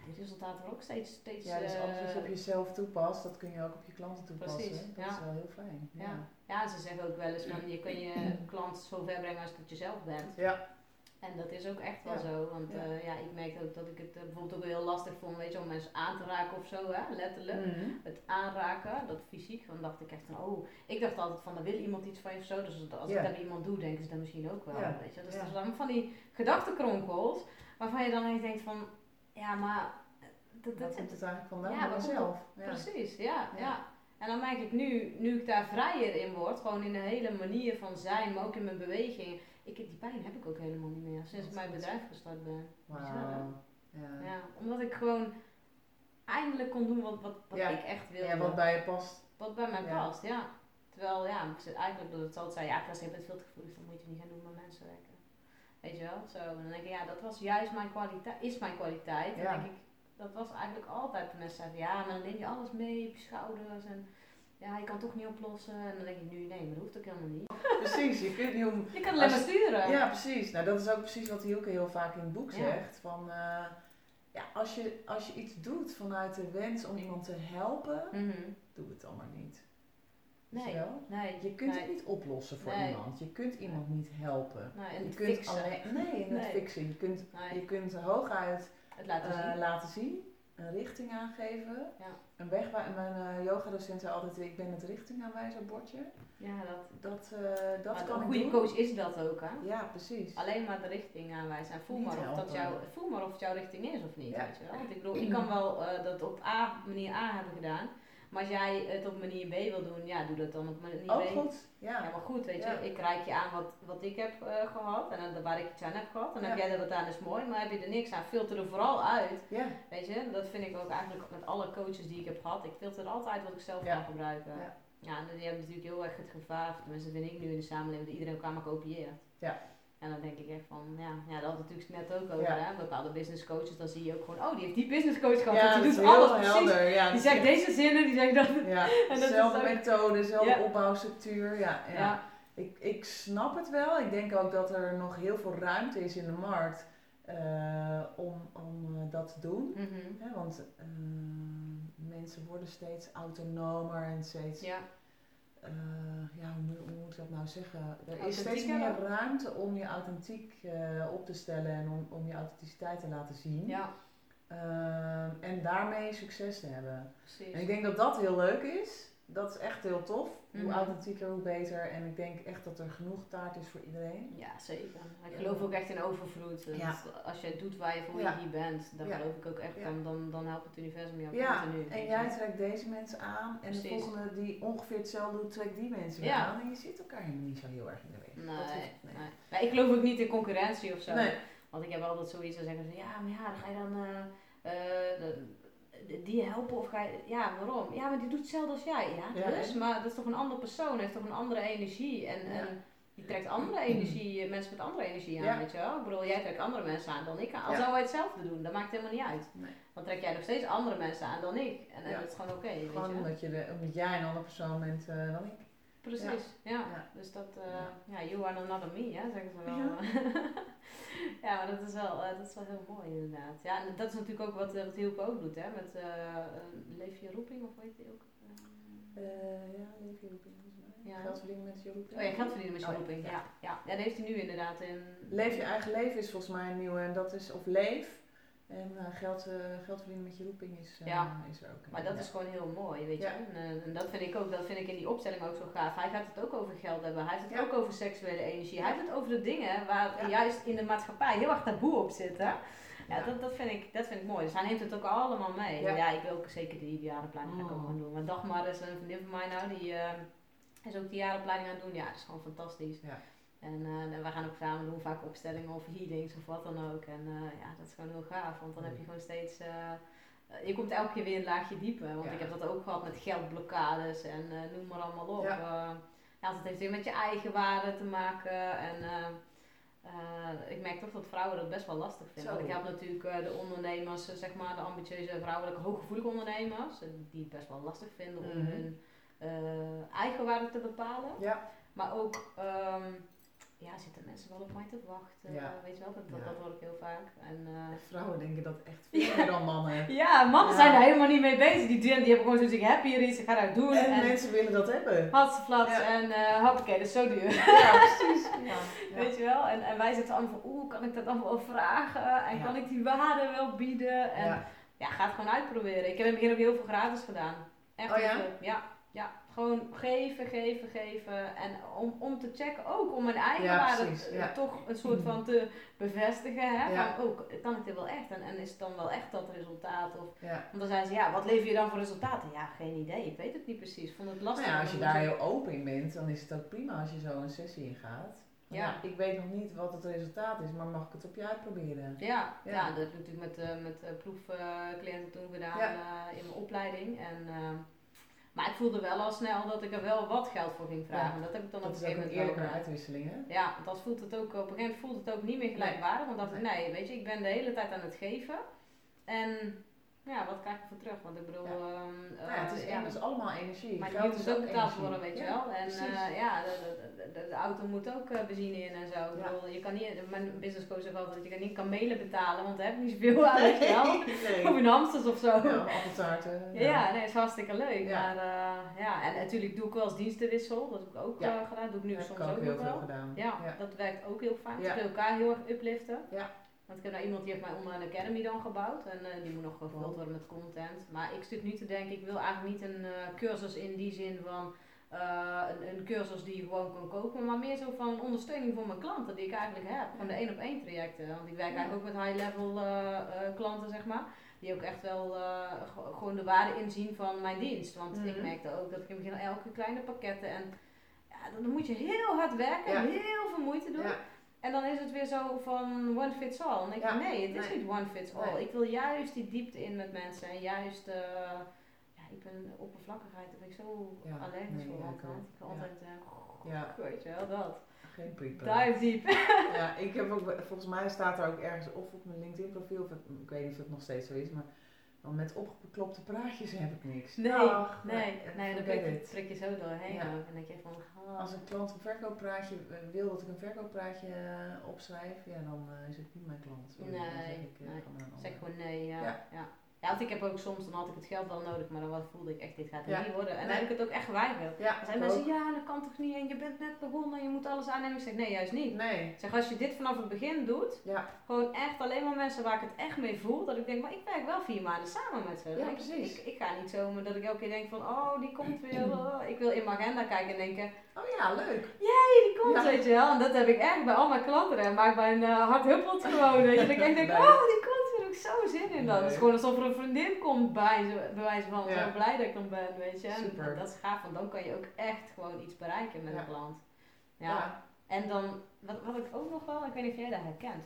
Die resultaten worden ook steeds, steeds ja, dus eh, wat je op jezelf toepast, dat kun je ook op je klanten toepassen. Precies, dat ja. is wel heel fijn. Ja. Ja, ze zeggen ook wel eens van je kan je [clears throat] klant zo ver brengen als dat je zelf bent. Ja. En dat is ook echt wel zo. Want Ja. eh, ja, ik merkte ook dat ik het eh, bijvoorbeeld ook heel lastig vond, weet je, om mensen aan te raken of zo, hè, letterlijk. Mhm. Het aanraken, dat fysiek, dan dacht ik echt van, oh, ik dacht altijd van, dan wil iemand iets van je of zo. Dus als ik dat iemand doe, denken ze dat misschien ook wel, Ja. weet je. Dus dat is allemaal van die gedachtenkronkels, waarvan je dan echt denkt van, ja, maar... Dat, dat, komt het eigenlijk vandaan? Ja, Van mezelf. Ja. Precies, ja, Ja. En dan merk ik nu, nu ik daar vrijer in word, gewoon in de hele manier van zijn, maar ook in mijn beweging. Ik, die pijn heb ik ook helemaal niet meer sinds ik mijn bedrijf gestart ben. Wauw. Ja. Ja, omdat ik gewoon eindelijk kon doen wat, wat, wat ik echt wilde. ja, wat bij je past. Wat bij mij past, ja. Terwijl, ja, ik eigenlijk door het altijd zei, ja, Chris, je bent veel te gevoelig, dan moet je niet gaan doen met mensen werken. Weet je wel? Zo, en dan denk ik, ja, dat was juist mijn kwaliteit, is mijn kwaliteit. Ja. Denk ik, dat was eigenlijk altijd, de mensen zeggen, ja, maar dan neem je alles mee op je schouders en ja, je kan het toch niet oplossen. En dan denk ik nu, nee, maar dat hoeft ook helemaal niet. [laughs] Precies, je kunt niet om... Je kan alleen maar sturen. Ja, precies. Nou, dat is ook precies wat Hielke heel vaak in het boek Ja. zegt. Van, eh, ja, als, je, als je iets doet vanuit de wens om iemand te helpen, Mhm. doe het dan maar niet. Weet je Nee, wel? nee. Je kunt nee. het niet oplossen voor Nee. iemand. Je kunt iemand niet helpen. Nee, en je kunt fixen. alleen, nee, het Nee. fixen. Je kunt, Nee, je kunt hooguit het laten eh, zien. laten zien, een richting aangeven, Ja. een weg. waar- Mijn eh yogadocent zei altijd, ik ben het richtingaanwijzerbordje. Ja, dat, Dat, eh, dat kan een goede doen. coach is dat ook, hè? Ja, precies. Alleen maar de richting aanwijzen. En voel Niet maar, of dat voel maar of het jouw richting is of niet. Ja. Weet je wel? Want ik bedoel, ik kan wel dat op A, manier A hebben gedaan. Maar als jij het op manier B wil doen, ja, doe dat dan op manier Ook B. goed. Ja, Ja. maar goed, weet je, Ja. ik reik je aan wat, wat ik heb eh, gehad en dan waar ik iets aan heb gehad. En dan heb jij er wat aan, is mooi, maar heb je er niks aan, filter er vooral uit. Ja. Weet je, dat vind ik ook eigenlijk met alle coaches die ik heb gehad. Ik filter altijd wat ik zelf kan gebruiken. Ja. Ja, en die hebben natuurlijk heel erg het gevaar, tenminste vind ik nu in de samenleving, dat iedereen elkaar maar kopieert. Ja. En dan denk ik echt van, ja, ja dat had het natuurlijk net ook over, Ja. hè. Bepaalde business coaches, dan zie je ook gewoon, oh, die heeft die business coach gehad, Ja, die doet alles heel precies. helder. Ja, Die zegt deze zinnen, die zegt dat. Ja, [laughs] En dat ook- methode, dezelfde Ja. opbouwstructuur. Ja, ja. Ik, ik snap het wel. Ik denk ook dat er nog heel veel ruimte is in de markt eh, om, om eh, dat te doen. Mhm. Want eh, mensen worden steeds autonomer en steeds, Ja, ja, hoe, moet- hoe moet ik dat nou zeggen? Er is steeds meer ruimte om je authentiek eh, op te stellen en om, om je authenticiteit te laten zien. ja, Ehm, en daarmee succes te hebben. precies. En ik denk dat dat heel leuk is. Dat is echt heel tof. Hoe Mhm. authentieker, hoe beter. En ik denk echt dat er genoeg taart is voor iedereen. Ja, zeker. Ik geloof ook echt in overvloed. Want Ja. Als jij doet waar je voor Ja. je hier bent, dan Ja. geloof ik ook echt, dan, dan, dan helpt het universum jou Ja, continu. en jij trekt deze mensen aan. En de volgende die ongeveer hetzelfde doet, trekt die mensen weer Ja. aan. En je zit elkaar helemaal niet zo heel erg in de weg. Nee, Dat hoeft- nee. Maar ik geloof ook niet in concurrentie of zo. Nee. Want ik heb altijd zoiets, dan zeggen ze, ja, maar ja, dan ga je dan... eh, eh, die helpen of ga je, ja, waarom? Ja, maar die doet hetzelfde als jij. Ja, dus, maar dat is toch een andere persoon, heeft toch een andere energie. En, en die trekt andere energie, eh, mensen met andere energie aan, weet je wel. Ik bedoel, jij trekt andere mensen aan dan ik aan. Al ja. zouden wij hetzelfde doen, dat maakt helemaal niet uit. Nee. Dan trek jij nog steeds andere mensen aan dan ik. En dan is het gewoon oké, okay, Gewoon je? omdat, je de, omdat jij een andere persoon bent uh, dan ik. Precies, ja. Dus dat, uh, ja, you are another me, hè, zeggen ze wel. Ja, [laughs] maar dat is, wel, uh, dat is wel heel mooi inderdaad. Ja, en dat is natuurlijk ook wat, wat Hielke ook doet, hè, met Leef je roeping, of weet je ook? ja, Leef je roeping. Ja. Geld verdienen met je roeping. Oh ja, geld verdienen met je oh, roeping. Ja. Ja. ja. Ja. dat heeft hij nu inderdaad in. Leef je eigen leven is volgens mij een nieuwe. En dat is, of leef. En uh, geld, uh, geld verdienen met je roeping is, uh, ja. is er ook. Maar dat is gewoon heel mooi, weet je. En, en, dat vind ik ook, dat vind ik in die opstelling ook zo gaaf. Hij gaat het ook over geld hebben. Hij heeft het ook over seksuele energie. Hij heeft het over de dingen waar juist in de maatschappij heel erg taboe op zitten. Ja, Dat, dat, vind ik, dat vind ik mooi. Dus hij neemt het ook allemaal mee. Ja, ik wil ook zeker de ideale planning oh. ook gaan doen. Maar Dagmar is een vriendin van mij nou, die is ook die jaaropleiding aan het doen. Ja, dat is gewoon fantastisch. Ja. En uh, we gaan ook samen doen, vaak opstellingen of healings of wat dan ook. En uh, ja, dat is gewoon heel gaaf, want dan heb je gewoon steeds... Uh, je komt elke keer weer een laagje dieper. Want ik heb dat ook gehad met geldblokkades en noem maar allemaal op. Ja. ja, het heeft weer met je eigen waarde te maken. En ik merk toch dat vrouwen dat best wel lastig vinden. Want ik heb natuurlijk de ondernemers, zeg maar, de ambitieuze vrouwelijke, hooggevoelige ondernemers, die het best wel lastig vinden om mhm. hun uh, eigenwaarde te bepalen. Ja. Maar ook, um, ja, zitten mensen wel op mij te wachten. Ja. weet je wel, dat, dat, dat, hoor ik heel vaak. En, uh, Vrouwen denken dat echt [laughs] veel meer dan mannen. ja, mannen zijn daar helemaal niet mee bezig. Die, die hebben gewoon zoiets, ik heb hier iets, ik ga dat doen. En, en mensen willen dat hebben. Hatseflats en uh, hoppakee, dat is zo duur. Ja, [laughs] precies. Weet je wel? En, en wij zitten allemaal van, oeh, kan ik dat allemaal wel vragen? En kan ik die waarde wel bieden? En ja, ga het gewoon uitproberen. Ik heb in het begin ook heel veel gratis gedaan. Echt oh, ja? ja, ja, gewoon geven, geven, geven. En om, om te checken, ook om mijn eigen waarde toch een soort van te bevestigen. Hè? Ja. Van, oh, kan ik dit wel echt? En, en is het dan wel echt dat resultaat? Of, Want dan zijn ze, ja, wat lever je dan voor resultaten? Ja, geen idee. Ik weet het niet precies. Ik vond het lastig. Nou ja, als je daar heel open in bent, dan is het ook prima als je zo een sessie ingaat. Ja. ik weet nog niet wat het resultaat is, maar mag ik het op je uitproberen? Ja, ja. dat heb ik natuurlijk met, uh, met uh, proefcliënten toen gedaan uh, in mijn opleiding. En maar ik voelde wel al snel dat ik er wel wat geld voor ging vragen. Dat heb ik dan op een gegeven moment een eerlijke uitwisseling, hè? Ja, dat voelt het ook, op een gegeven moment voelt het ook niet meer gelijkwaardig. Want dacht ik, nee, weet je, ik ben de hele tijd aan het geven. En ja, wat krijg ik voor terug? Want ik bedoel, ja. Um, ja, het is, ja, is allemaal energie. Maar die moet ook betaald worden, weet je wel. En uh, ja, de, de, de, de, auto moet ook uh, benzine in en zo. Ik bedoel, je kan niet, mijn business coach zegt altijd dat je kan niet kamelen betalen, want daar heb je niet zoveel aan, weet je wel. [laughs] nee. [laughs] Of in Hamsters of zo. Ja, appeltaarten. Ja. nee, is hartstikke leuk. Maar uh, ja, en natuurlijk doe ik wel eens dienstenwissel, dat heb ik ook gedaan. Dat doe ik nu soms ook, ook heel veel gedaan. Ja, dat werkt ook heel vaak. Ja. elkaar heel erg upliften. Ja. Want ik heb nou iemand die heeft mij online academy dan gebouwd en uh, die moet nog gevuld worden met content. Maar ik stuk nu te denken, ik wil eigenlijk niet een uh, cursus in die zin van uh, een, een, cursus die je gewoon kan kopen, maar meer zo van ondersteuning voor mijn klanten die ik eigenlijk heb. Van de één op één trajecten. Want ik werk eigenlijk ook met high level klanten, zeg maar. Die ook echt wel gewoon de waarde inzien van mijn dienst. Want ik mhm. merkte ook dat ik in het begin elke kleine pakketten en ja, dan moet je heel hard werken, heel veel moeite doen. En dan is het weer zo van one fits all. En ik denk, nee, het is niet one fits all. Ik wil juist die diepte in met mensen. En juist, uh, ja, ik ben oppervlakkigheid, daar ben ik zo allergisch nee, voor altijd. Ik kan altijd, uh, ja. [laughs] weet je wel, dat. Geen Dive diep. ja, ik heb ook, volgens mij staat er ook ergens, of op mijn LinkedIn profiel, of ik weet niet of het nog steeds zo is, maar want met opgeklopte praatjes heb ik niks. Nee, Dag, nee, nee, dan trek je zo doorheen ja. En dan je van, oh. Als een klant een verkooppraatje eh, wil dat ik een verkooppraatje uh, opschrijf, ja, dan uh, is het niet mijn klant. nee, zeg, ik, uh, nee. zeg gewoon nee, ja. ja. Ja, want ik heb ook soms, dan had ik het geld wel nodig, maar dan voelde ik echt, dit gaat er niet worden. En dan heb ik het ook echt geweigerd. Ja, zijn mensen, ja, dat kan toch niet, en je bent net begonnen, je moet alles aannemen. Ik zeg, nee, juist niet. Nee. Ik zeg, als je dit vanaf het begin doet, ja. gewoon echt alleen maar mensen waar ik het echt mee voel, dat ik denk, maar ik werk wel vier maanden samen met ze. Ja, precies. Ik, ik, ga niet zomaar dat ik elke keer denk van, oh, die komt weer. Oh. Ik wil in mijn agenda kijken en denken, oh ja, leuk. Jee, die komt, weet je wel. En dat heb ik echt bij al mijn klanten. En maakt mijn uh, hart huppelt gewoon. Dat ik echt denk, [laughs] oh, die komt zo zin in dat. Het is gewoon alsof er een vriendin komt bij, bij wijze van zo blij dat ik dan ben, weet je. En dat is gaaf, want dan kan je ook echt gewoon iets bereiken met een klant. Ja. En dan, wat, wat ik ook nog wel, ik weet niet of jij dat herkent.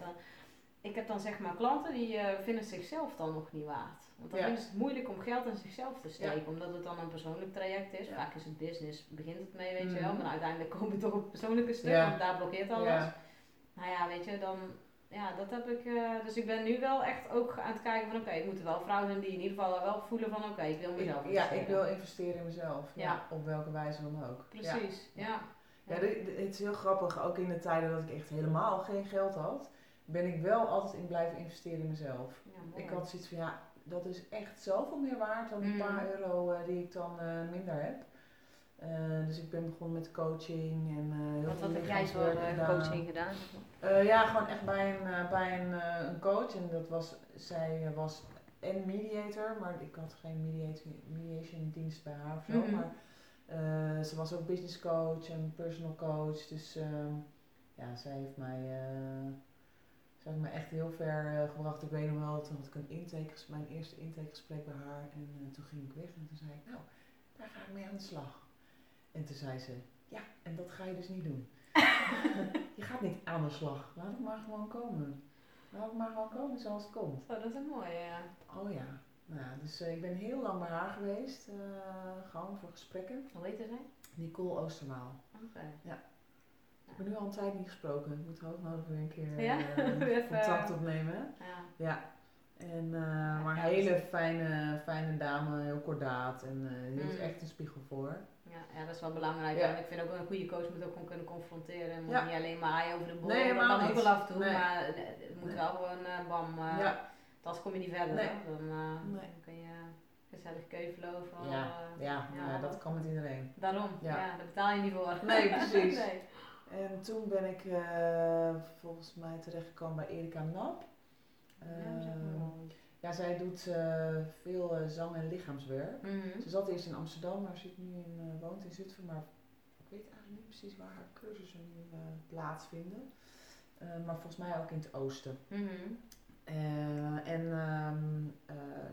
ik heb dan zeg maar klanten die uh, vinden zichzelf dan nog niet waard. Want dan vinden ze het moeilijk om geld in zichzelf te steken, omdat het dan een persoonlijk traject is. Vaak is het business, begint het mee, weet je wel, mhm. maar uiteindelijk [laughs] komen we toch op het persoonlijke stuk, want daar blokkeert alles. Nou ja, weet je, dan, ja, dat heb ik, uh, dus ik ben nu wel echt ook aan het kijken van, oké, okay, het moeten wel vrouwen zijn die in ieder geval wel voelen van, oké, ik wil mezelf investeren. Ja, ik wil investeren in mezelf, ja. op welke wijze dan ook. Precies, ja. Ja, het is heel grappig, ook in de tijden dat ik echt helemaal geen geld had, ben ik wel altijd in blijven investeren in mezelf. ik had zoiets van, ja, dat is echt zoveel meer waard dan die mm. paar euro uh, die ik dan uh, minder heb. Uh, dus ik ben begonnen met coaching en heel Wat heb jij voor coaching gedaan? ja, gewoon echt bij een, bij een, een coach. En dat was, zij was en mediator, maar ik had geen mediation, mediation dienst bij haar of zo. Mm-hmm. Maar ze was ook business coach en personal coach. Dus ehm, ja, zij heeft mij heeft me echt heel ver gebracht. Ik weet nog wel, toen had ik een intake, mijn eerste intakegesprek bij haar. En toen ging ik weg en toen zei ik, nou, daar ga ik mee aan de slag. En toen zei ze, ja, en dat ga je dus niet doen. [laughs] je gaat niet aan de slag. Laat het maar gewoon komen. Laat het maar gewoon komen zoals het komt. Oh, dat is een mooie, ja. Oh ja. Nou, dus uh, ik ben heel lang bij haar geweest, gewoon voor gesprekken. Hoe heet zij? Nicole Oostermaal. Oké. Ja. Ik heb nu al een tijd niet gesproken. Ik moet hoog nodig weer een keer ja? [laughs] uh, contact opnemen. Ja. ja. En, uh, maar hele fijne, fijne dame, heel kordaat en uh, die mm. echt een spiegel voor. Ja, ja, dat is wel belangrijk. Ja. Ik vind ook een goede coach moet ook gewoon kunnen confronteren. En moet niet alleen maar over de boel. Nee, dat kan ook wel af en toe, nee. maar het moet wel gewoon bam. ja. Anders kom je niet verder. Nee. Dan, dan kun je gezellig keuvelen over. Ja, ja, ja, dat kan met iedereen. Daarom, ja. daar betaal je niet voor. Nee, [laughs] precies. nee. En toen ben ik uh, volgens mij terechtgekomen bij Erika Nap. Uh, ja, zij doet uh, veel zang- en lichaamswerk. Mm Ze zat eerst in Amsterdam, maar zit nu in, woont in Zutphen. Maar ik weet eigenlijk niet precies waar haar cursussen nu plaatsvinden. maar volgens mij ook in het oosten. Mm en um,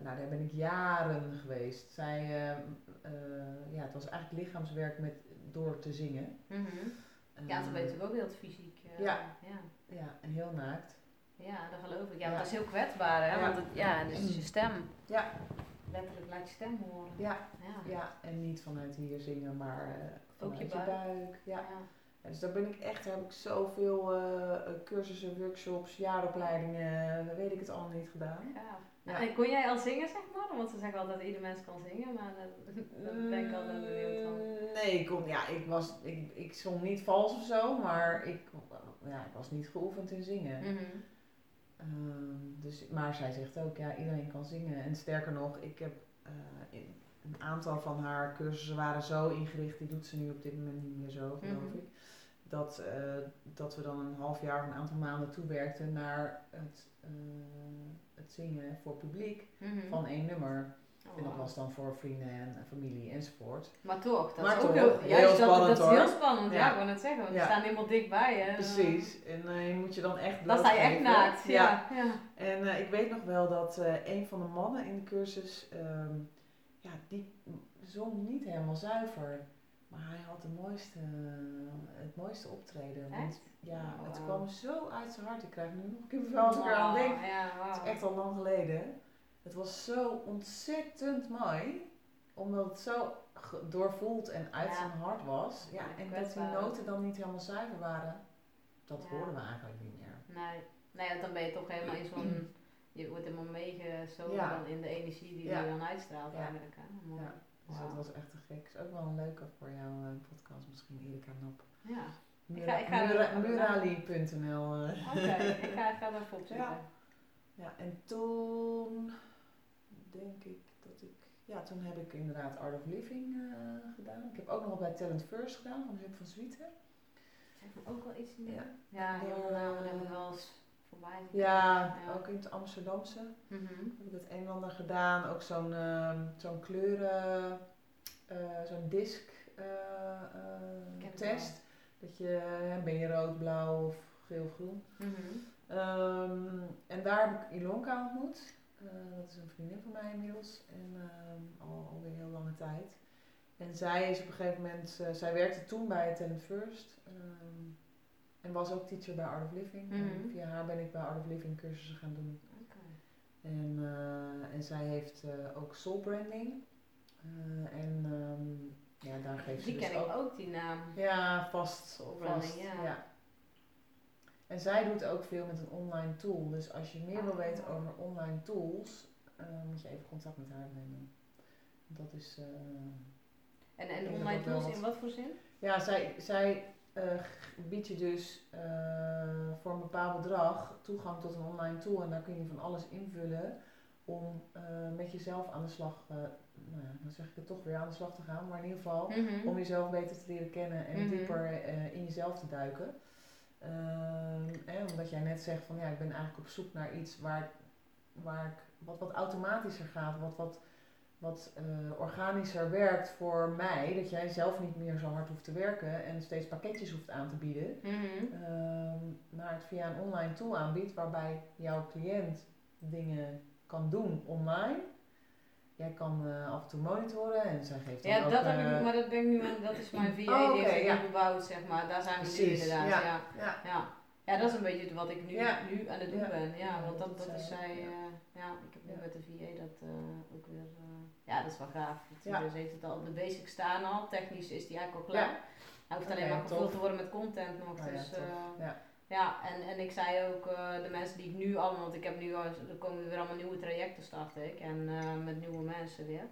nou, daar ben ik jaren geweest. Zij, ja, het was eigenlijk lichaamswerk met, door te zingen. Mm ja, ben je natuurlijk ook heel fysiek. Ja. ja. Ja, en heel naakt. Ja, dat geloof ik. Ja, want dat is heel kwetsbaar, hè? Want het, ja, dus je stem. Ja. Letterlijk laat je stem horen. Ja. Ja, ja. en niet vanuit hier zingen, maar uh, ook je buik. buik. Ja. ja. dus daar ben ik echt, daar heb ik zoveel uh, cursussen, workshops, jaaropleidingen, weet ik het allemaal niet gedaan. Ja. Ja. En kon jij al zingen, zeg maar? Want ze zeggen altijd dat ieder mens kan zingen, maar dat ben ik altijd benieuwd van. Nee, ik, kon, ja, ik, was, ik, ik zong niet vals of zo, maar ik, ja, ik was niet geoefend in zingen. Mm -hmm. Dus, maar zij zegt ook, ja, iedereen kan zingen. En sterker nog, ik heb uh, een aantal van haar cursussen waren zo ingericht, die doet ze nu op dit moment niet meer zo, geloof mm -hmm. ik. Dat, uh, dat we dan een half jaar of een aantal maanden toewerkten naar het uh, het zingen voor publiek mhm. van één nummer. Oh, en dat was dan voor vrienden en familie enzovoort. Maar toch, dat is ook heel, heel spannend dat, dat is heel spannend, ja, ik wil het zeggen. Want ja. we staan helemaal dichtbij. Hè. Precies, en uh, je moet je dan echt Dan sta je echt naakt, ja. ja. En uh, ik weet nog wel dat uh, een van de mannen in de cursus, um, ja, die zong niet helemaal zuiver. Maar hij had de mooiste, het mooiste optreden. Want ja, oh, het kwam zo uit zijn hart. Ik krijg nu nog kippenvel als ik eraan denk. Het is echt al lang geleden. Het was zo ontzettend mooi. Omdat het zo doorvoeld en uit zijn hart was. Ja, en dat die noten dan niet helemaal zuiver waren. Dat hoorden we eigenlijk niet meer. Nee, nee dan ben je toch helemaal in zo'n... Je wordt helemaal meegezogen dan in de energie die je dan uitstraalt eigenlijk. Hè? Ja. Dus dat was echt te gek. Is ook wel een leuke voor jouw uh, podcast misschien, Erika Nop. Ja. Murali.nl uh. Oké, ik ga, ga daar opzoeken. [laughs] Ja. ja, en toen denk ik dat ik... Ja, toen heb ik inderdaad Art of Living uh, gedaan. Ik heb ook nog bij Talent First gedaan, van Huub van Zwieten. Zeg me ook wel iets in Ja, ja heel namen hebben we wel eens voorbij ja, ja, ook in het Amsterdamse mm -hmm. heb ik het een en ander gedaan. Ook zo'n uh, zo'n kleuren, uh, zo'n disc test. Dat je, ben je rood, blauw of geel, groen. Mm -hmm. um, en daar heb ik Ilonka ontmoet. Dat is een vriendin van mij inmiddels. En um, al, alweer heel lange tijd. En zij is op een gegeven moment, zij werkte toen bij Talent First. Um, en was ook teacher bij Art of Living. Mhm. En via haar ben ik bij Art of Living cursussen gaan doen. En, eh, en zij heeft eh, ook soul branding. Eh, en ehm, ja, daar geeft ze Die dus ken ook... ik ook, die naam. Ja, vast. Vast branding, ja. En zij doet ook veel met een online tool. Dus als je meer wil weten over online tools, eh, moet je even contact met haar nemen. Dat is... eh, En, en online tools in wat- voor zin? Ja, zij, zij eh, biedt je dus voor een bepaald bedrag toegang tot een online tool. En daar kun je van alles invullen om met jezelf aan de slag, nou ja, dan zeg ik het toch weer aan de slag te gaan. Maar in ieder geval Mhm. om jezelf beter te leren kennen en Mhm. dieper in jezelf te duiken. Ehm, en omdat jij net zegt van ja, ik ben eigenlijk op zoek naar iets waar, waar ik wat, wat automatischer gaat, wat, wat, wat eh, organischer werkt voor mij. Dat jij zelf niet meer zo hard hoeft te werken en steeds pakketjes hoeft aan te bieden. Ehm, maar het via een online tool aanbiedt waarbij jouw cliënt dingen kan doen online. Jij kan eh, af en toe monitoren en zij geeft dan Ja, ook... dat heb eh, ik, maar dat ben ik nu aan, dat is mijn [laughs] VA, Oh, die heeft ja. gebouwd, zeg maar. Daar zijn we nu inderdaad, ja. ja. ja, Ja. ja, dat is een beetje wat ik nu, nu aan het doen Ja. ben. Ja, want dat, dat dat is zij, ja. eh, ja, ik heb nu met de VA dat eh, ook weer, eh, ja, dat is wel gaaf. Dus heeft het al, de basics staan al, technisch is die eigenlijk al klaar. Hij hoeft alleen maar gevuld te worden met content nog. Ja, dus, eh, Ja. en, en ik zei ook, eh, de mensen die ik nu allemaal, want ik heb nu, al- er komen weer allemaal nieuwe trajecten start ik, en eh, met nieuwe mensen weer.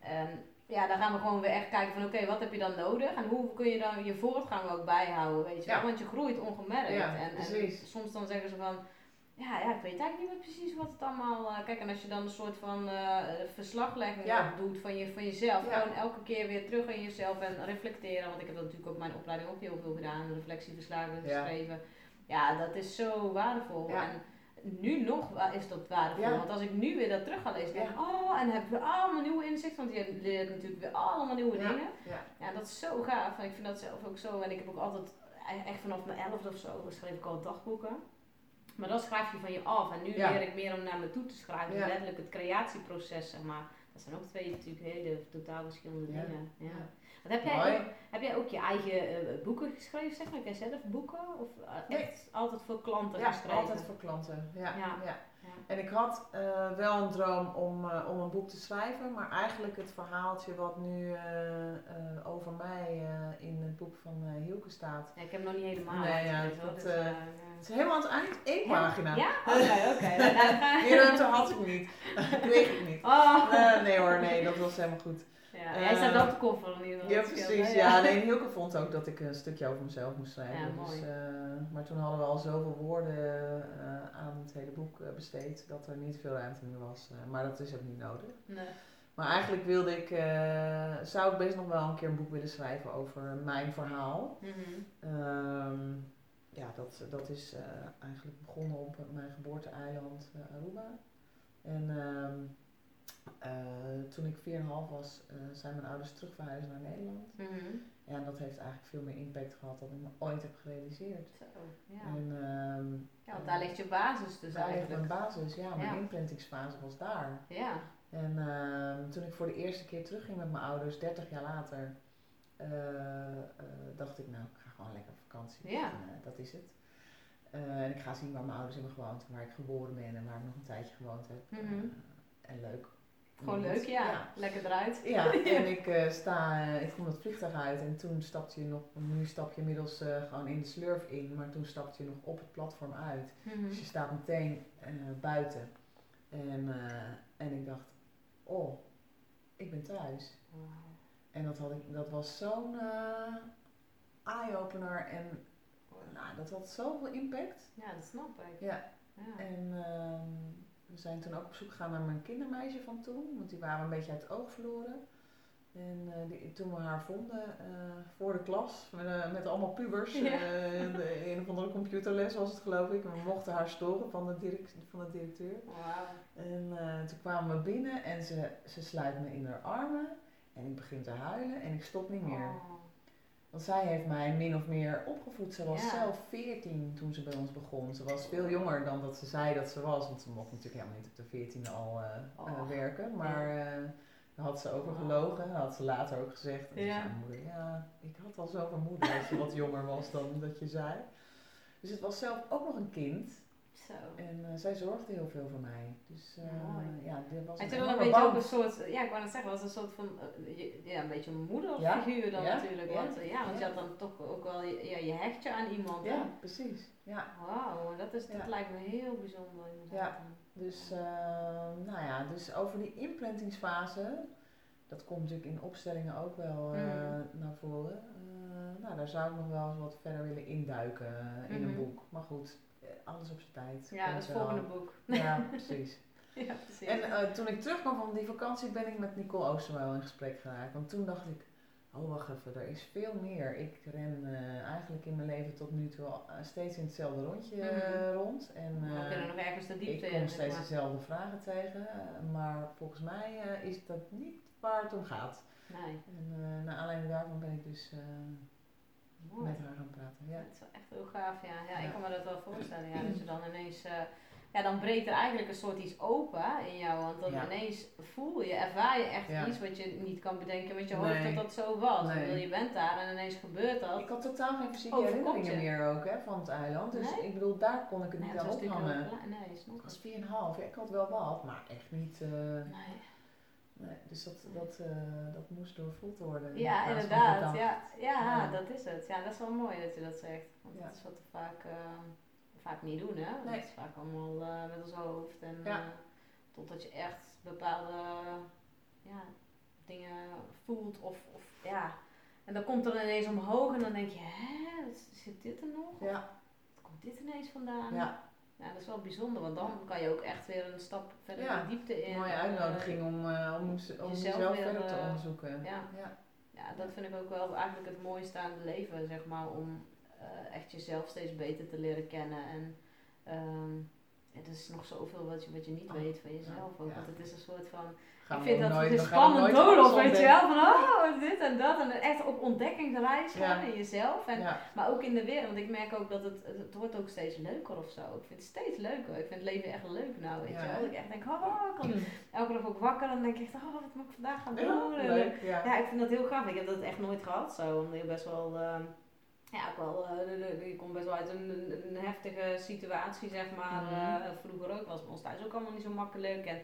En ja, dan gaan we gewoon weer echt kijken van oké, wat heb je dan nodig en hoe kun je dan je voortgang ook bijhouden, weet je. Ja. Want je groeit ongemerkt. Ja, en, en soms dan zeggen ze van, ja, ja, ik weet eigenlijk niet meer precies wat het allemaal... eh, kijk, en als je dan een soort van verslaglegging Ja. doet van, je, van jezelf, gewoon elke keer weer terug in jezelf en reflecteren. Want ik heb dat natuurlijk ook mijn opleiding ook heel veel gedaan, reflectieverslagen geschreven. Ja, dat is zo waardevol. Ja. En nu nog is dat waardevol. Ja. Want als ik nu weer dat terug ga lezen, denk ik, oh, en heb ik weer allemaal nieuwe inzichten. Want je leert natuurlijk weer allemaal nieuwe dingen. Ja. Dat is zo gaaf. En ik vind dat zelf ook zo. En ik heb ook altijd, e- echt vanaf mijn elfde of zo, schreef ik al dagboeken. Maar dan schrijf je van je af. En nu leer ik meer om naar me toe te schrijven. Dus letterlijk het creatieproces, zeg maar. Dat zijn ook twee natuurlijk hele totaal verschillende dingen. Ja. Heb, jij Mooi. ook, heb jij ook je eigen eh, boeken geschreven, zeg maar? Heb jij zelf boeken? Of eh, Nee. echt altijd voor klanten Ja, geschreven? altijd voor klanten. Ja, Ja. En ik had eh, wel een droom om, om een boek te schrijven, maar eigenlijk het verhaaltje wat nu over mij in het boek van Hielke staat. Ja, ik heb hem nog niet helemaal Nee, ja, dat, dus, Het is helemaal aan het eind, één pagina. Ja? Oké, oké. [laughs] Meer ruimte had ik niet. Kreeg [laughs] ik niet. Oh. Nee hoor, nee, dat was helemaal goed. Ja, hij staat Eh, op de koffer in ieder geval. Ja, dat precies. hè? Ja, nee, Hielke vond ook dat ik een stukje over mezelf moest schrijven. Ja, dus, eh, maar toen hadden we al zoveel woorden eh, aan het hele boek eh, besteed dat er niet veel ruimte meer was. Eh, maar dat is ook niet nodig. Nee. Maar eigenlijk wilde ik, eh, zou ik best nog wel een keer een boek willen schrijven over mijn verhaal. Mhm. Ehm, ja, dat, dat is eh, eigenlijk begonnen op mijn geboorteeiland eh, Aruba. En ehm, eh, toen ik 4,5 was, eh, zijn mijn ouders terug verhuisd naar Nederland. Mhm. Ja, en dat heeft eigenlijk veel meer impact gehad dan ik me ooit heb gerealiseerd. Zo, ja. En ehm, ja, want daar ligt je basis dus daar ligt mijn eigenlijk. basis, ja, mijn Ja. implantingsfase was daar. Ja. En ehm, toen ik voor de eerste keer terugging met mijn ouders, 30 jaar later, eh, dacht ik, nou, ik ga gewoon lekker op vakantie. Ja. En, dat is het. En ik ga zien waar mijn ouders hebben gewoond, waar ik geboren ben en waar ik nog een tijdje gewoond heb. Eh, en leuk. Gewoon leuk, ja. Lekker eruit. Ja, [laughs] en ik uh, sta, uh, ik kom het vliegtuig uit en toen stapte je nog, nu stap je inmiddels uh, gewoon in de slurf in, maar toen stapte je nog op het platform uit. Mm-hmm. Dus je staat meteen buiten. En, en ik dacht, oh, ik ben thuis. Wow. En dat, had ik, dat was zo'n eye-opener en nou, dat had zoveel impact. Ja, dat snap ik. Ja. ja. En uh, we zijn toen ook op zoek gegaan naar mijn kindermeisje van toen, want die waren een beetje uit het oog verloren. En uh, die, toen we haar vonden uh, voor de klas, met, uh, met allemaal pubers, ja. de, een of andere computerles was het geloof ik. En we mochten haar storen van de, direct, van de directeur. Wow. En toen kwamen we binnen en ze, ze sluit me in haar armen. En ik begin te huilen en ik stop niet meer. Oh. Want zij heeft mij min of meer opgevoed. Ze was ja. zelf 14 toen ze bij ons begon. Ze was veel jonger dan dat ze zei dat ze was. Want ze mocht natuurlijk helemaal niet op de 14e al uh, oh. uh, werken. Maar uh, daar had ze over gelogen. Dat had ze later ook gezegd. En ja. zei moeder, ja, ik had al zoveel moeder als je wat jonger was dan dat je zei. Dus het was zelf ook nog een kind. Zo. En uh, zij zorgde heel veel voor mij. Dus uh, ja, dit was en toen dan een beetje ook een soort, ja ik wou net zeggen, was een soort van, uh, ja een beetje een moederfiguur dan ja? natuurlijk. Ja? Want, ja, want je had dan toch ook wel, ja, je hecht je aan iemand. Ja, precies. Ja. Wauw, dat, is, dat lijkt me heel bijzonder inderdaad. Ja, dus, nou ja, dus over die implantingsfase, dat komt natuurlijk in opstellingen ook wel mm. naar voren. nou, daar zou ik nog wel eens wat verder willen induiken in een mhm. boek. Maar goed, alles op zijn tijd. Ja, het volgende boek. [laughs] Ja, [laughs] precies. ja, precies. En uh, toen ik terugkwam van die vakantie ben ik met Nicole Oosterwel in gesprek geraakt. Want toen dacht ik, oh wacht even, er is veel meer. Ik ren uh, eigenlijk in mijn leven tot nu toe uh, steeds in hetzelfde rondje mm rond. En, we kunnen nog ergens de diepte Ik kom steeds dezelfde vragen tegen. maar volgens mij is dat niet waar het om gaat. Nee. En naar aanleiding daarvan ben ik dus met haar gaan praten. Ja. Dat is wel echt heel gaaf, ja. ja. Ik kan me dat wel voorstellen, ja. Dat je dan ineens... Uh, ja, dan breekt er eigenlijk een soort iets open in jou. Want dan ineens voel je, ervaar je echt iets wat je niet kan bedenken met je hoofd dat dat zo was. Nee. Je bent daar en ineens gebeurt dat. Ik had totaal geen fysieke herinneringen meer ook hè, van het eiland. Dus ik bedoel, daar kon ik het niet aan ophangen. Nee, snap ik. was 4,5. Ja, ik had wel wat, maar echt niet... Uh, nee. Nee, dus dat, dat, uh, dat moest doorvoeld worden. Ja, inderdaad. Ja, ja, dat is het. Ja, dat is wel mooi dat je dat zegt. Want dat is wat we vaak, uh, vaak niet doen, hè? Nee. Dat is vaak allemaal uh, met ons hoofd. En totdat je echt bepaalde ja, dingen voelt of, of ja. En dan komt er ineens omhoog en dan denk je, hè, zit dit er nog? Ja. Komt dit ineens vandaan? Ja. Ja, dat is wel bijzonder, want dan kan je ook echt weer een stap verder ja, de diepte in. Mooie uitnodiging om, uh, om, om jezelf, verder te onderzoeken. Ja. ja. Ja. dat vind ik ook wel eigenlijk het mooiste aan het leven, zeg maar, om uh, echt jezelf steeds beter te leren kennen. En um, er is nog zoveel wat je, wat je niet oh, weet van jezelf ook, want het is een soort van ik vind dat nooit, een spannend doolhof, weet je wel. Van oh, dit en dat. En echt op ontdekkingsreis gaan in jezelf. En, Maar ook in de wereld. Want ik merk ook dat het, het wordt ook steeds leuker of zo. Ik vind het steeds leuker. Ik vind het leven echt leuk nou, weet je wel. Dat ik echt denk, oh, ik kan [clears throat] elke dag ook wakker. En dan denk ik echt, oh, wat moet ik vandaag gaan doen? Leuk, ja. ik vind dat heel gaaf. Ik heb dat echt nooit gehad zo. Omdat je best wel... Uh, ja, ook wel, uh, je komt best wel uit een, een, heftige situatie, zeg maar. Uh, vroeger ook was het ons thuis ook allemaal niet zo makkelijk. En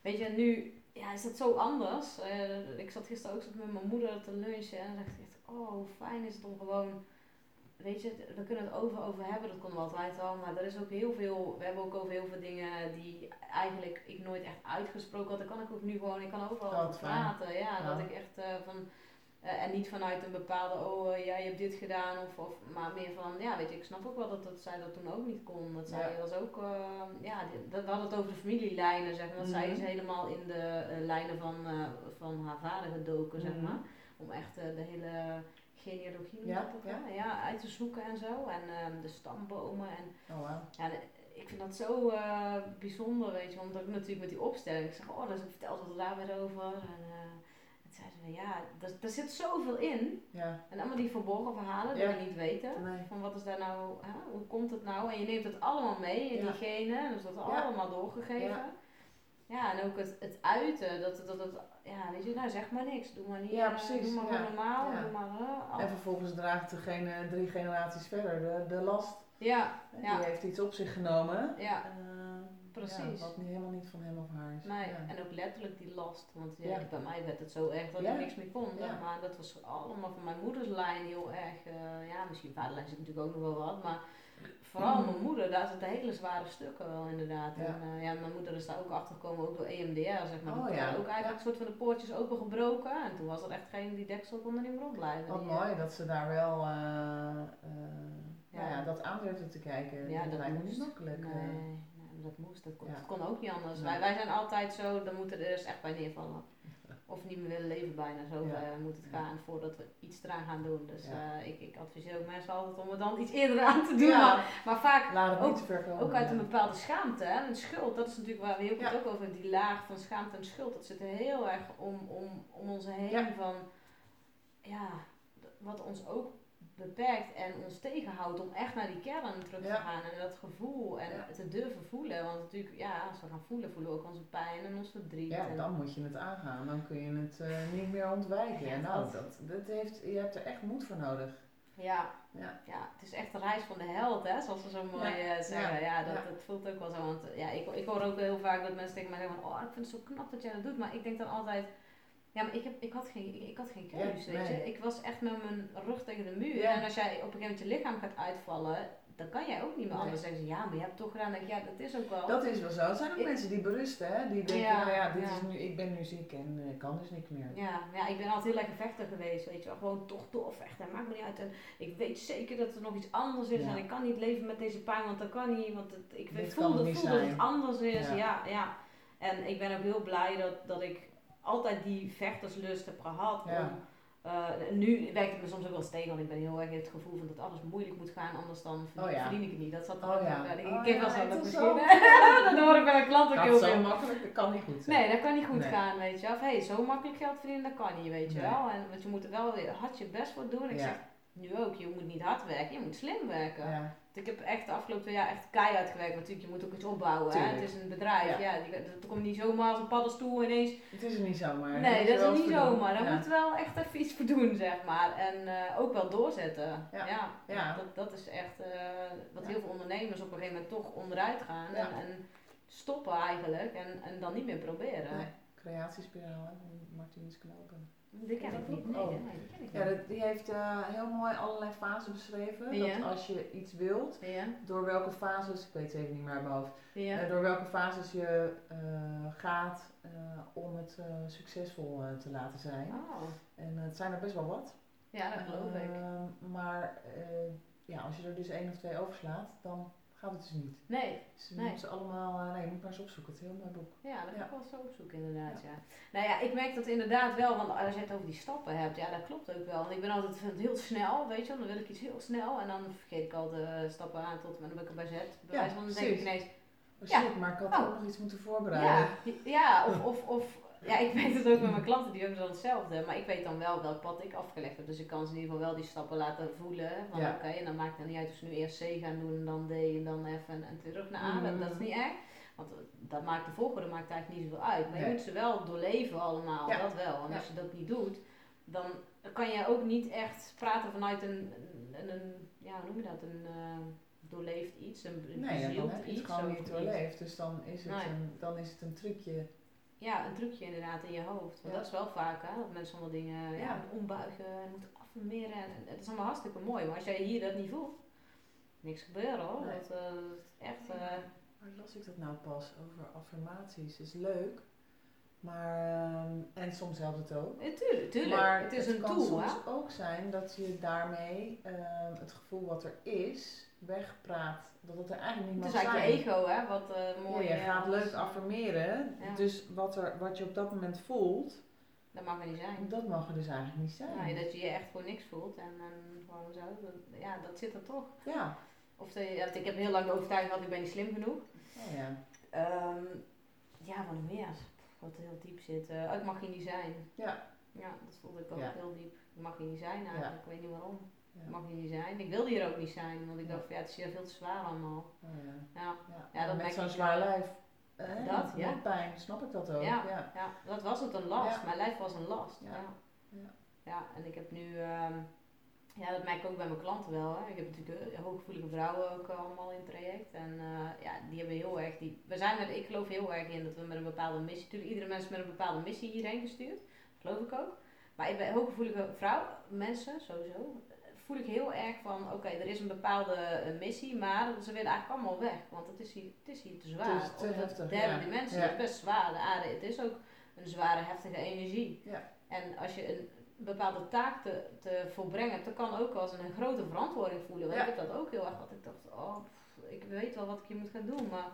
weet je, nu ja, is dat zo anders. Uh, ik zat gisteren ook met mijn moeder te lunchen en dan dacht ik echt, oh, hoe fijn is het om gewoon, weet je, we kunnen het over over hebben, dat konden we altijd al, maar er is ook heel veel, we hebben ook over heel veel dingen die eigenlijk ik nooit echt uitgesproken had. Dan kan ik ook nu gewoon, ik kan overal over praten. Ja, ja, dat ik echt uh, van uh, en niet vanuit een bepaalde, oh uh, ja, je hebt dit gedaan, of, of, maar meer van, ja, weet je, ik snap ook wel dat, dat zij dat toen ook niet kon. Dat zij was ook, uh, ja, dat, we hadden het over de familielijnen, zeg maar. Dat zij is mhm. helemaal in de lijnen van, van haar vader gedoken, zeg mhm. maar. Om echt de hele genealogie ja, ja. ja, uit te zoeken en zo. En ehm, de stambomen. En, oh, wow. ja, ik vind dat zo bijzonder, weet je, want ook natuurlijk met die opstelling. Ik zeg, oh, dat vertelt wat daar weer over. En, ja, er, zit zoveel in. Ja. En allemaal die verborgen verhalen die we niet weten. Van wat is daar nou, hè, hoe komt het nou? En je neemt het allemaal mee in ja. diegene, dus dat allemaal doorgegeven. Ja, en ook het, het uiten, dat, dat, dat, ja, weet je, nou zeg maar niks, doe maar niet, ja, precies. doe maar gewoon normaal, doe maar... en vervolgens draagt degene drie generaties verder de, de last. Ja, Die heeft iets op zich genomen. Ja. Precies. wat niet, helemaal niet van hem of haar is. Nee, en ook letterlijk die last. Want ja, bij mij werd het zo erg dat ik niks meer kon. Maar dat was allemaal van mijn moeders lijn heel erg. Uh, ja, misschien vaderlijn zit natuurlijk ook nog wel wat. Maar vooral mm. mijn moeder, daar zitten hele zware stukken wel inderdaad. En uh, ja, mijn moeder is daar ook achter gekomen, ook door EMDR zeg maar. Oh, ja. ook eigenlijk een soort van de poortjes opengebroken. En toen was er echt geen, die deksel kon er niet meer op blijven. Wat mooi eh, dat ze daar wel... ja. ja, dat aandurfde te kijken. Ja, dat lijkt me niet makkelijk. Nee dat moest. Dat kon, dat kon ook niet anders. Wij, wij zijn altijd zo, dan moeten er dus echt bij neervallen. Of niet meer willen leven bijna, zo ja. uh, moet het gaan voordat we iets eraan gaan doen. Dus uh, ik, ik adviseer ook mensen altijd om er dan iets eerder aan te doen. Maar, maar, vaak ook, ook uit een bepaalde schaamte en een schuld. Dat is natuurlijk waar we heel het ook over die laag van schaamte en schuld. Dat zit er heel erg om, om, om ons heen van, ja, wat ons ook beperkt en ons tegenhoudt om echt naar die kern terug te gaan en dat gevoel en te durven voelen. Want natuurlijk, ja, als we gaan voelen, voelen we ook onze pijn en ons verdriet. Ja, dan moet je het aangaan. Dan kun je het uh, niet meer ontwijken. Ja, nou, dat, dat heeft, je hebt er echt moed voor nodig. Ja. ja. ja, het is echt een reis van de held, hè, zoals ze zo mooi eh, zeggen. Ja, dat, dat voelt ook wel zo. Want ja, ik, ik hoor ook heel vaak dat mensen tegen mij zeggen: Oh, ik vind het zo knap dat jij dat doet. Maar ik denk dan altijd ja, maar ik, heb, ik, had geen, ik had geen keus, weet je. Ik was echt met mijn rug tegen de muur. En als jij op een gegeven moment je lichaam gaat uitvallen, dan kan jij ook niet meer anders zeggen. Ja, maar je hebt toch gedaan. ja, dat is ook wel. Dat is wel zo. Het zijn ook mensen die berusten, hè. Die denken, ja, nou ja, dit Is nu, ik ben nu ziek en uh, kan dus niks meer. Ja, ja, ik ben altijd heel erg vechter geweest, weet je wel. Gewoon toch doorvechten. Maakt me niet uit. En ik weet zeker dat er nog iets anders is. En ik kan niet leven met deze pijn, want dat kan niet. Want het, ik voel, voel dat het anders is. Ja. ja, En ik ben ook heel blij dat, dat ik altijd die vechterslust heb gehad. Om, uh, nu werkt het me soms ook wel tegen, want ik ben heel erg het gevoel van dat alles moeilijk moet gaan, anders dan verdien, oh, ja. verdien ik het niet. Dat zat er oh, ja. Ik, oh, [laughs] ik wel zo dat misschien. dat hoor ik bij mijn klanten ook heel veel. zo makkelijk, dat kan niet goed zijn. Nee, dat kan niet goed gaan, weet je. Of hé, hey, zo makkelijk geld verdienen, dat kan niet, weet je wel. En, want je moet er wel hard je best voor doen. Ik zeg nu ook, je moet niet hard werken, je moet slim werken. Ik heb echt de afgelopen twee jaar echt keihard gewerkt. Natuurlijk, je moet ook iets opbouwen. Hè? Het is een bedrijf. Ja. dat komt niet zomaar als een paddenstoel ineens. Het is er niet zomaar. Nee, dat is er niet zomaar. Daar moet wel echt even iets voor doen, zeg maar. En uh, ook wel doorzetten. Ja. ja. Dat, dat is echt uh, wat heel veel ondernemers op een gegeven moment toch onderuit gaan. En, en, stoppen eigenlijk. En, en dan niet meer proberen. Nee. Creatiespiraal, hè? Martinus Knopen. Die ken ik niet. Nee, oh. nee, die ken ik ja, die heeft uh, heel mooi allerlei fasen beschreven. Dat als je iets wilt, ja. door welke fases, ik weet het even niet meer uit mijn hoofd, uh, door welke fases je uh, gaat om het succesvol te laten zijn. Oh. En het zijn er best wel wat. Ja, dat geloof ik. Maar ja, als je er dus één of twee overslaat, dan gaat het dus niet. Nee. Dus ze allemaal, uh, nee, je moet maar eens opzoeken. Het is een heel mooi boek. Ja, dat ga ik wel eens opzoeken inderdaad, ja. Nou ja, ik merk dat inderdaad wel, want als je het over die stappen hebt, ja, dat klopt ook wel. Want ik ben altijd heel snel, weet je dan wil ik iets heel snel en dan vergeet ik al de stappen aan tot, maar dan ben ik erbij zet. Bij wijze van, dan denk ik ineens... Oh, ja, maar ik had oh. ook nog iets moeten voorbereiden. Ja, ja of, of, of ja, ik weet het ook met mijn klanten, die hebben dan hetzelfde. Maar ik weet dan wel welk pad ik afgelegd heb. Dus ik kan ze in ieder geval wel die stappen laten voelen. Van oké, en dan maakt het niet uit of ze nu eerst C gaan doen en dan D en dan F en, terug naar A. Dat, is niet erg. Want dat maakt de volgorde maakt eigenlijk niet zoveel uit. Maar je moet ze wel doorleven allemaal, dat wel. En als je dat niet doet, dan kan je ook niet echt praten vanuit een, een, een ja, hoe noem je dat, een... Uh, doorleefd iets, een nee, dan heb je het gewoon niet doorleefd. Dus dan is, het een, dan is het een trucje ja, een trucje inderdaad in je hoofd. Want dat is wel vaak, hè, dat mensen allemaal dingen ja. ja ombuigen en moeten affirmeren. En, het is allemaal hartstikke mooi, maar als jij hier dat niet voelt, niks gebeuren hoor. Dat, uh, echt... Uh, Waar las ik dat nou pas over affirmaties? is leuk. Maar, ehm, en soms helpt het ook. Ja, tuurlijk, tuurlijk. Maar het is een kan tool. soms ook zijn dat je daarmee ehm, het gevoel wat er is, wegpraat dat het er eigenlijk niet mag zijn. Het is eigenlijk je ego, hè, wat uh, mooi Je gaat leuk affirmeren, dus wat, er, wat je op dat moment voelt... Dat mag er niet zijn. Dat mag er dus eigenlijk niet zijn. Nee, dat je je echt gewoon niks voelt en, en gewoon zo, dat, ja, dat zit er toch. Ja. Of de, ja, ik heb heel lang de overtuiging gehad, ik ben niet slim genoeg. Oh, ja. Um, ja, wat meer, wat heel diep zit. Uh, oh, ik mag hier niet zijn. Ja. Ja, dat voelde ik ook heel diep. Ik mag hier niet zijn eigenlijk, ik weet niet waarom. Ja. Mag hier niet zijn. Ik wilde hier ook niet zijn, want ik dacht, ja, het is hier veel te zwaar allemaal. Oh, ja. Ja. Ja. dat met zo'n zwaar lijf. Eh, dat, ja. Met pijn, snap ik dat ook. Ja, ja. dat was het een last. Mijn lijf was een last. Ja, ja. ja. en ik heb nu, um, ja, dat merk ik ook bij mijn klanten wel. Hè. Ik heb natuurlijk uh, hooggevoelige vrouwen ook uh, allemaal in het traject. En uh, ja, die hebben heel erg, die, we zijn er, ik geloof heel erg in dat we met een bepaalde missie, natuurlijk iedere mens met een bepaalde missie hierheen gestuurd. Geloof ik ook. Maar ik ben hooggevoelige vrouw, mensen sowieso, voel ik heel erg van, oké, er is een bepaalde uh, missie, maar ze willen eigenlijk allemaal weg, want het is hier, het is hier te zwaar. Het is te heftig, de derde ja. dimensie ja. is best zwaar, de aarde, het is ook een zware, heftige energie. Ja. En als je een bepaalde taak te, te volbrengen hebt, dat kan ook als een, grote verantwoording voelen. Want ik heb dat ook heel erg, dat ik dacht, oh, ik weet wel wat ik hier moet gaan doen, maar...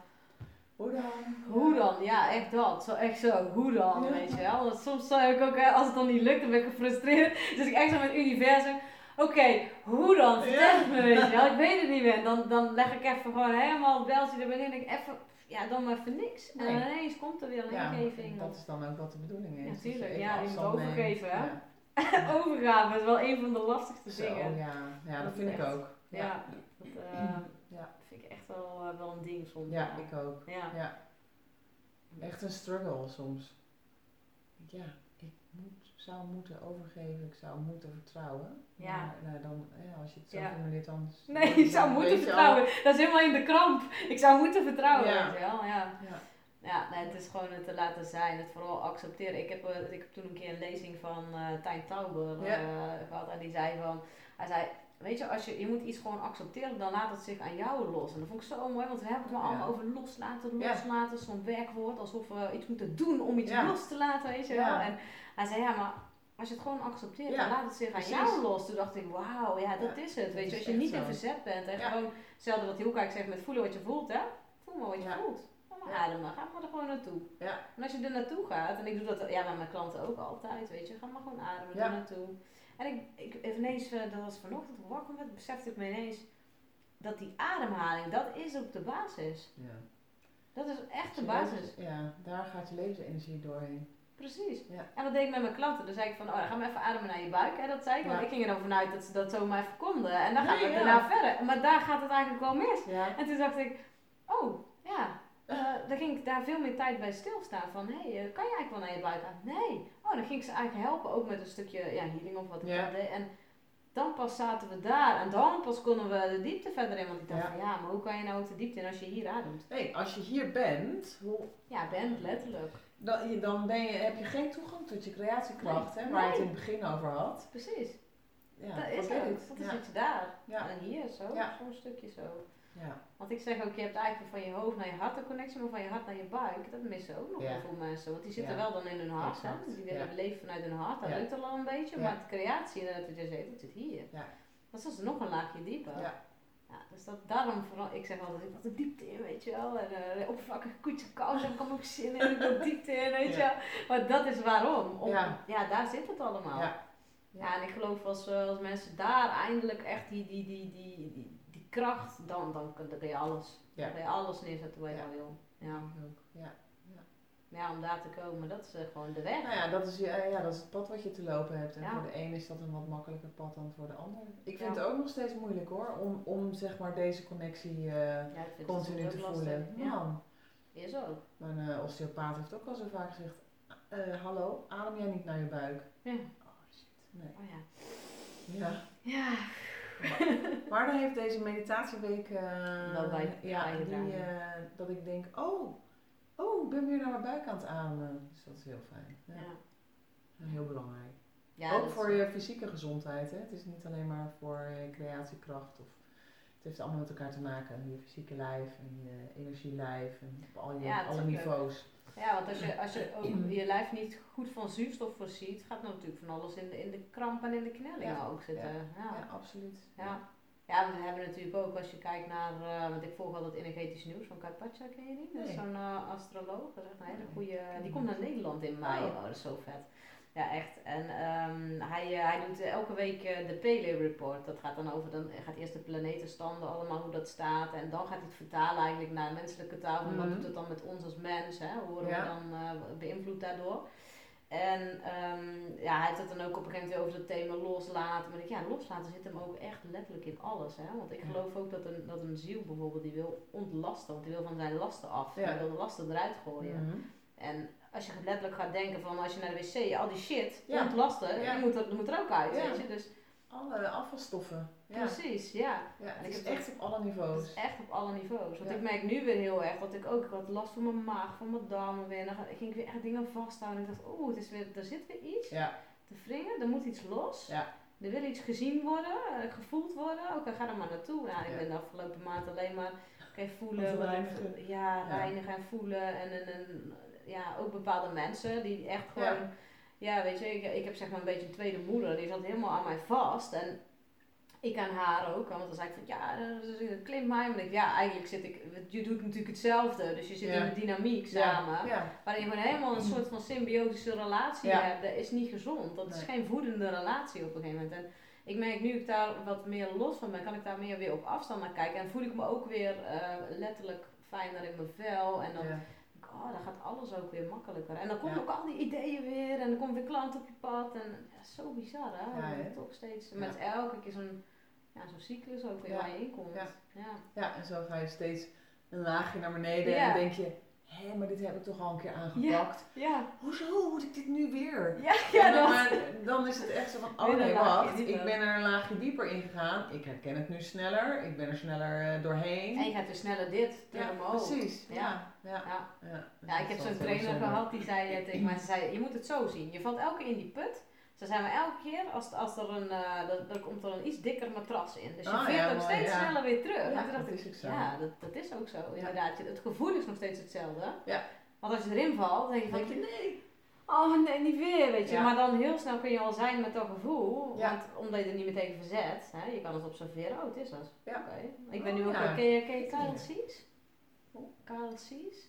Hoe dan? Hoe dan? Ja, echt dat. Zo, echt zo. Hoe dan? Weet je wel. Want soms heb ik ook, als het dan niet lukt, dan ben ik gefrustreerd. Dus ik echt zo met het universum oké, hoe dan? Vertel het me, weet je wel. Ik weet het niet meer. Dan, dan leg ik even gewoon helemaal het beltje er beneden. Ik even, ja, dan maar even niks. En dan ineens komt er weer een ja, ingeving. dat is dan ook wat de bedoeling is. Natuurlijk, ja, die moet overgeven, hè. [laughs] Overgave is wel een van de lastigste Zo, dingen. Ja, ja dat, vind ik ook. Ja, dat uh, [clears throat] ja. vind ik echt wel, uh, wel een ding soms. Ja, ik ook. Ja. ja. Echt een struggle soms. Ja. Zou moeten overgeven, ik zou moeten vertrouwen. Ja. Maar nou, dan, ja, als je het zo Ja. formuleert, dan... Nee, ik zou moeten al- vertrouwen. Dat is helemaal in de kramp. Ik zou moeten vertrouwen, Ja. weet je wel. Ja. Ja. Ja, nee, het is gewoon het te laten zijn, het vooral accepteren. Ik heb, eh, ik heb toen een keer een lezing van eh Tijn Tauber eh, gehad en die zei van, hij zei, weet je, als je, je moet iets gewoon accepteren, dan laat het zich aan jou los. En dat vond ik zo mooi, want we hebben het maar Ja. allemaal over loslaten, Ja. loslaten, zo'n werkwoord, alsof we iets moeten doen om iets Ja. los te laten, weet je wel. En hij zei, ja, maar als je het gewoon accepteert, Ja, dan laat het zich aan jou los. Toen dacht ik, wauw, ja, dat Ja, is het. Weet je, als je niet in verzet bent en Ja. gewoon, hetzelfde wat Hielka zegt met voelen wat je voelt, hè. Voel maar wat je voelt. Ga maar Ja. ademen, ga maar er gewoon naartoe. Ja. En als je er naartoe gaat, en ik doe dat ja, met mijn klanten ook altijd, weet je, ga maar gewoon ademen er naartoe. En ik, ik ineens, eh, dat was vanochtend toen ik wakker werd, besefte ik me ineens dat die ademhaling, dat is ook de basis. Ja. Dat is echt de basis. Ja, daar gaat je levensenergie doorheen. Precies. Ja. En dat deed ik met mijn klanten. Dan zei ik van, oh, dan gaan we even ademen naar je buik. Hè, dat zei ik, want ik ging er dan vanuit dat ze dat zomaar even konden. En dan Nee, we ja. daarna verder. Maar daar gaat het eigenlijk wel mis. En toen dacht ik, oh, ja. eh dan ging ik daar veel meer tijd bij stilstaan. Van, hé, hey, eh, kan je eigenlijk wel naar je buik? Nee. Oh, dan ging ik ze eigenlijk helpen, ook met een stukje ja, healing of wat ik dan deed. En dan pas zaten we daar. En dan pas konden we de diepte verder in. Want ik dacht Ja. van, ja, maar hoe kan je nou ook de diepte in als je hier ademt? Nee, als je hier bent, hoe, Ja, ben letterlijk. Dan, dan ben je, heb je geen toegang tot je creatiekracht, Nee. hè, waar je het in het begin over had. Precies. Ja, dat is het. Ja. zit je daar. Ja. En hier, zo. Zo'n stukje zo. Ja. Want ik zeg ook, je hebt eigenlijk van je hoofd naar je hart een connectie, maar van je hart naar je buik, dat missen ook nog Ja. heel veel mensen. Want die zitten Ja. wel dan in hun hart, hè? Die willen leven vanuit hun hart, dat lukt al een beetje, maar de creatie, inderdaad, wat je zegt, dat zit hier. Ja. Dat is dus nog een laagje dieper. Ja. Ja, dus dat, daarom vooral, ik zeg altijd, ik wil de diepte in, weet je wel. En uh, oppervlakkige koetje kous heb ik ook zin in, ik wil diepte in, weet je wel. Maar dat is waarom. Om, Ja. ja. daar zit het allemaal. Ja. Ja, en ik geloof als, eh, als mensen daar eindelijk echt die, die, die, die, die, die kracht, dan, dan, kun- je alles. Dan kun je alles neerzetten wat je wil. Ja. Ja. Maar ja, om daar te komen, dat is eh, gewoon de weg. Nou ja dat, is, je- ja, dat is het pad wat je te lopen hebt. En Ja. voor de een is dat een wat makkelijker pad dan voor de ander. Ik vind Ja. het ook nog steeds moeilijk hoor, om, om zeg maar deze connectie eh, continu te voelen. Ja, Man, is ook. mijn eh, osteopaat heeft ook al zo vaak gezegd, eh, hallo, adem jij niet naar je buik? Ja. Oh shit, nee. Oh ja. Ja. Ja. Maar dan heeft deze meditatieweek eh, Wel bij- ja, die, eh, dat ik denk, oh, oh, ik ben weer naar mijn buik aan ademen. Dus dat is heel fijn. Ja. Ja. Heel belangrijk. Ja, ook voor je fysieke gezondheid. Hè? Het is niet alleen maar voor je creatiekracht. Of, het heeft allemaal met elkaar te maken. Je fysieke lijf en je energielijf en op al je, Ja, alle niveaus. Ja, want als je, als je ook je lijf niet goed van zuurstof voorziet, gaat natuurlijk van alles in de, in de kramp en in de knellingen Ja. ook zitten. Ja. Ja, Ja. absoluut. Ja. Ja, we hebben natuurlijk ook, als je kijkt naar, eh, want ik volg altijd energetisch nieuws van Kai Pacha, ken je die? Dat is zo'n eh, astroloog, dat is echt een hele goede, die komt naar. Nederland in mei, Oh. oh, dat is zo vet. Ja, echt. En ehm, hij, eh, hij doet elke week de Paleo Report. Dat gaat dan over, dan gaat eerst de planetenstanden, allemaal hoe dat staat. En dan gaat hij het vertalen eigenlijk naar menselijke taal. Van Wat Mhm. doet het dan met ons als mens? Hè? Hoe worden Ja. we dan beïnvloed daardoor? En ehm, ja, hij heeft het dan ook op een gegeven moment over het thema loslaten. Maar ik, ja, loslaten zit hem ook echt letterlijk in alles. Hè? Want ik geloof ook dat een, dat een ziel bijvoorbeeld, die wil ontlasten. Want die wil van zijn lasten af. Ja. Die wil de lasten eruit gooien. Mhm. En als je letterlijk gaat denken van als je naar de wc, al die shit, Ja. ontlasten, Ja. die moet er, moet er ook uit. Weet je? Dus Alle afvalstoffen. Precies, ja. Ja, En het ik is heb echt op alle niveaus. is echt op alle niveaus. Want ik merk nu weer heel erg dat ik ook, ik had last van mijn maag, van mijn darmen weer. En dan ging ik weer echt dingen vasthouden. En ik dacht, oeh, het is weer, er zit weer iets te wringen, er moet iets los. Ja. Er wil iets gezien worden, eh, gevoeld worden. Oké, ga er maar naartoe. Ja, ik Ja. ben de afgelopen maand alleen maar kan voelen. Reinigen. Ja. reinigen en voelen. En, en, en ja, ook bepaalde mensen die echt gewoon... Ja, weet je, ik, ik heb zeg maar een beetje een tweede moeder. Die zat helemaal aan mij vast. En ik aan haar ook. Want dan zei ik van, ja, mij. Maar ik denk, ja, eigenlijk zit ik... Je doet natuurlijk hetzelfde. Dus je zit in een dynamiek samen. Ja. Waarin je gewoon helemaal een soort van symbiotische relatie hebt. Dat is niet gezond. Dat is geen voedende relatie op een gegeven moment. En ik merk nu ik daar wat meer los van ben, kan ik daar meer weer op afstand naar kijken. En voel ik me ook weer eh, letterlijk fijner in mijn vel. En dan ik, oh, dan gaat alles ook weer makkelijker. En dan komen Ja. ook al die ideeën weer. En dan komt weer klant op je pad. En ja, zo bizar hè. Ja, toch steeds, met elke keer zo'n ja, zo'n cyclus ook weer waar je in komt. Ja. Ja. Ja, en zo ga je steeds een laagje naar beneden Ja. en denk je, hé, maar dit heb ik toch al een keer aangepakt. Ja. Hoezo moet ik dit nu weer? Ja, ja dan, maar dan is het echt zo van, oh nee, wacht, ik ben er een laagje dieper in gegaan. Ik herken het nu sneller, ik ben er sneller eh, doorheen. En je gaat dus sneller dit ja, omhoog. precies. Ja. Ja, ja. Ja. ja. Ja, ik heb zo'n trainer gehad die zei eh, [clears throat] tegen mij, ze zei, je moet het zo zien. Je valt elke keer in die put. Ze zei maar elke keer, als, als er een, er, er komt er een iets dikker matras in. Dus je Ah, veert ja, ook mooi, steeds ja. sneller weer terug. Ja, dat is ook zo. ja, dat, dat is ook zo, inderdaad. Het gevoel is nog steeds hetzelfde. Ja. Want als je erin valt, dan denk je van, nee. oh nee, niet weer, weet je. Maar dan heel snel kun je al zijn met dat gevoel. Want omdat je er niet meteen verzet, hè, je kan het observeren, oh het is dat. Ja. Oké. Ik ben nu Oh, ook, ken je, ken je Ja. Sees? Kyle Sees?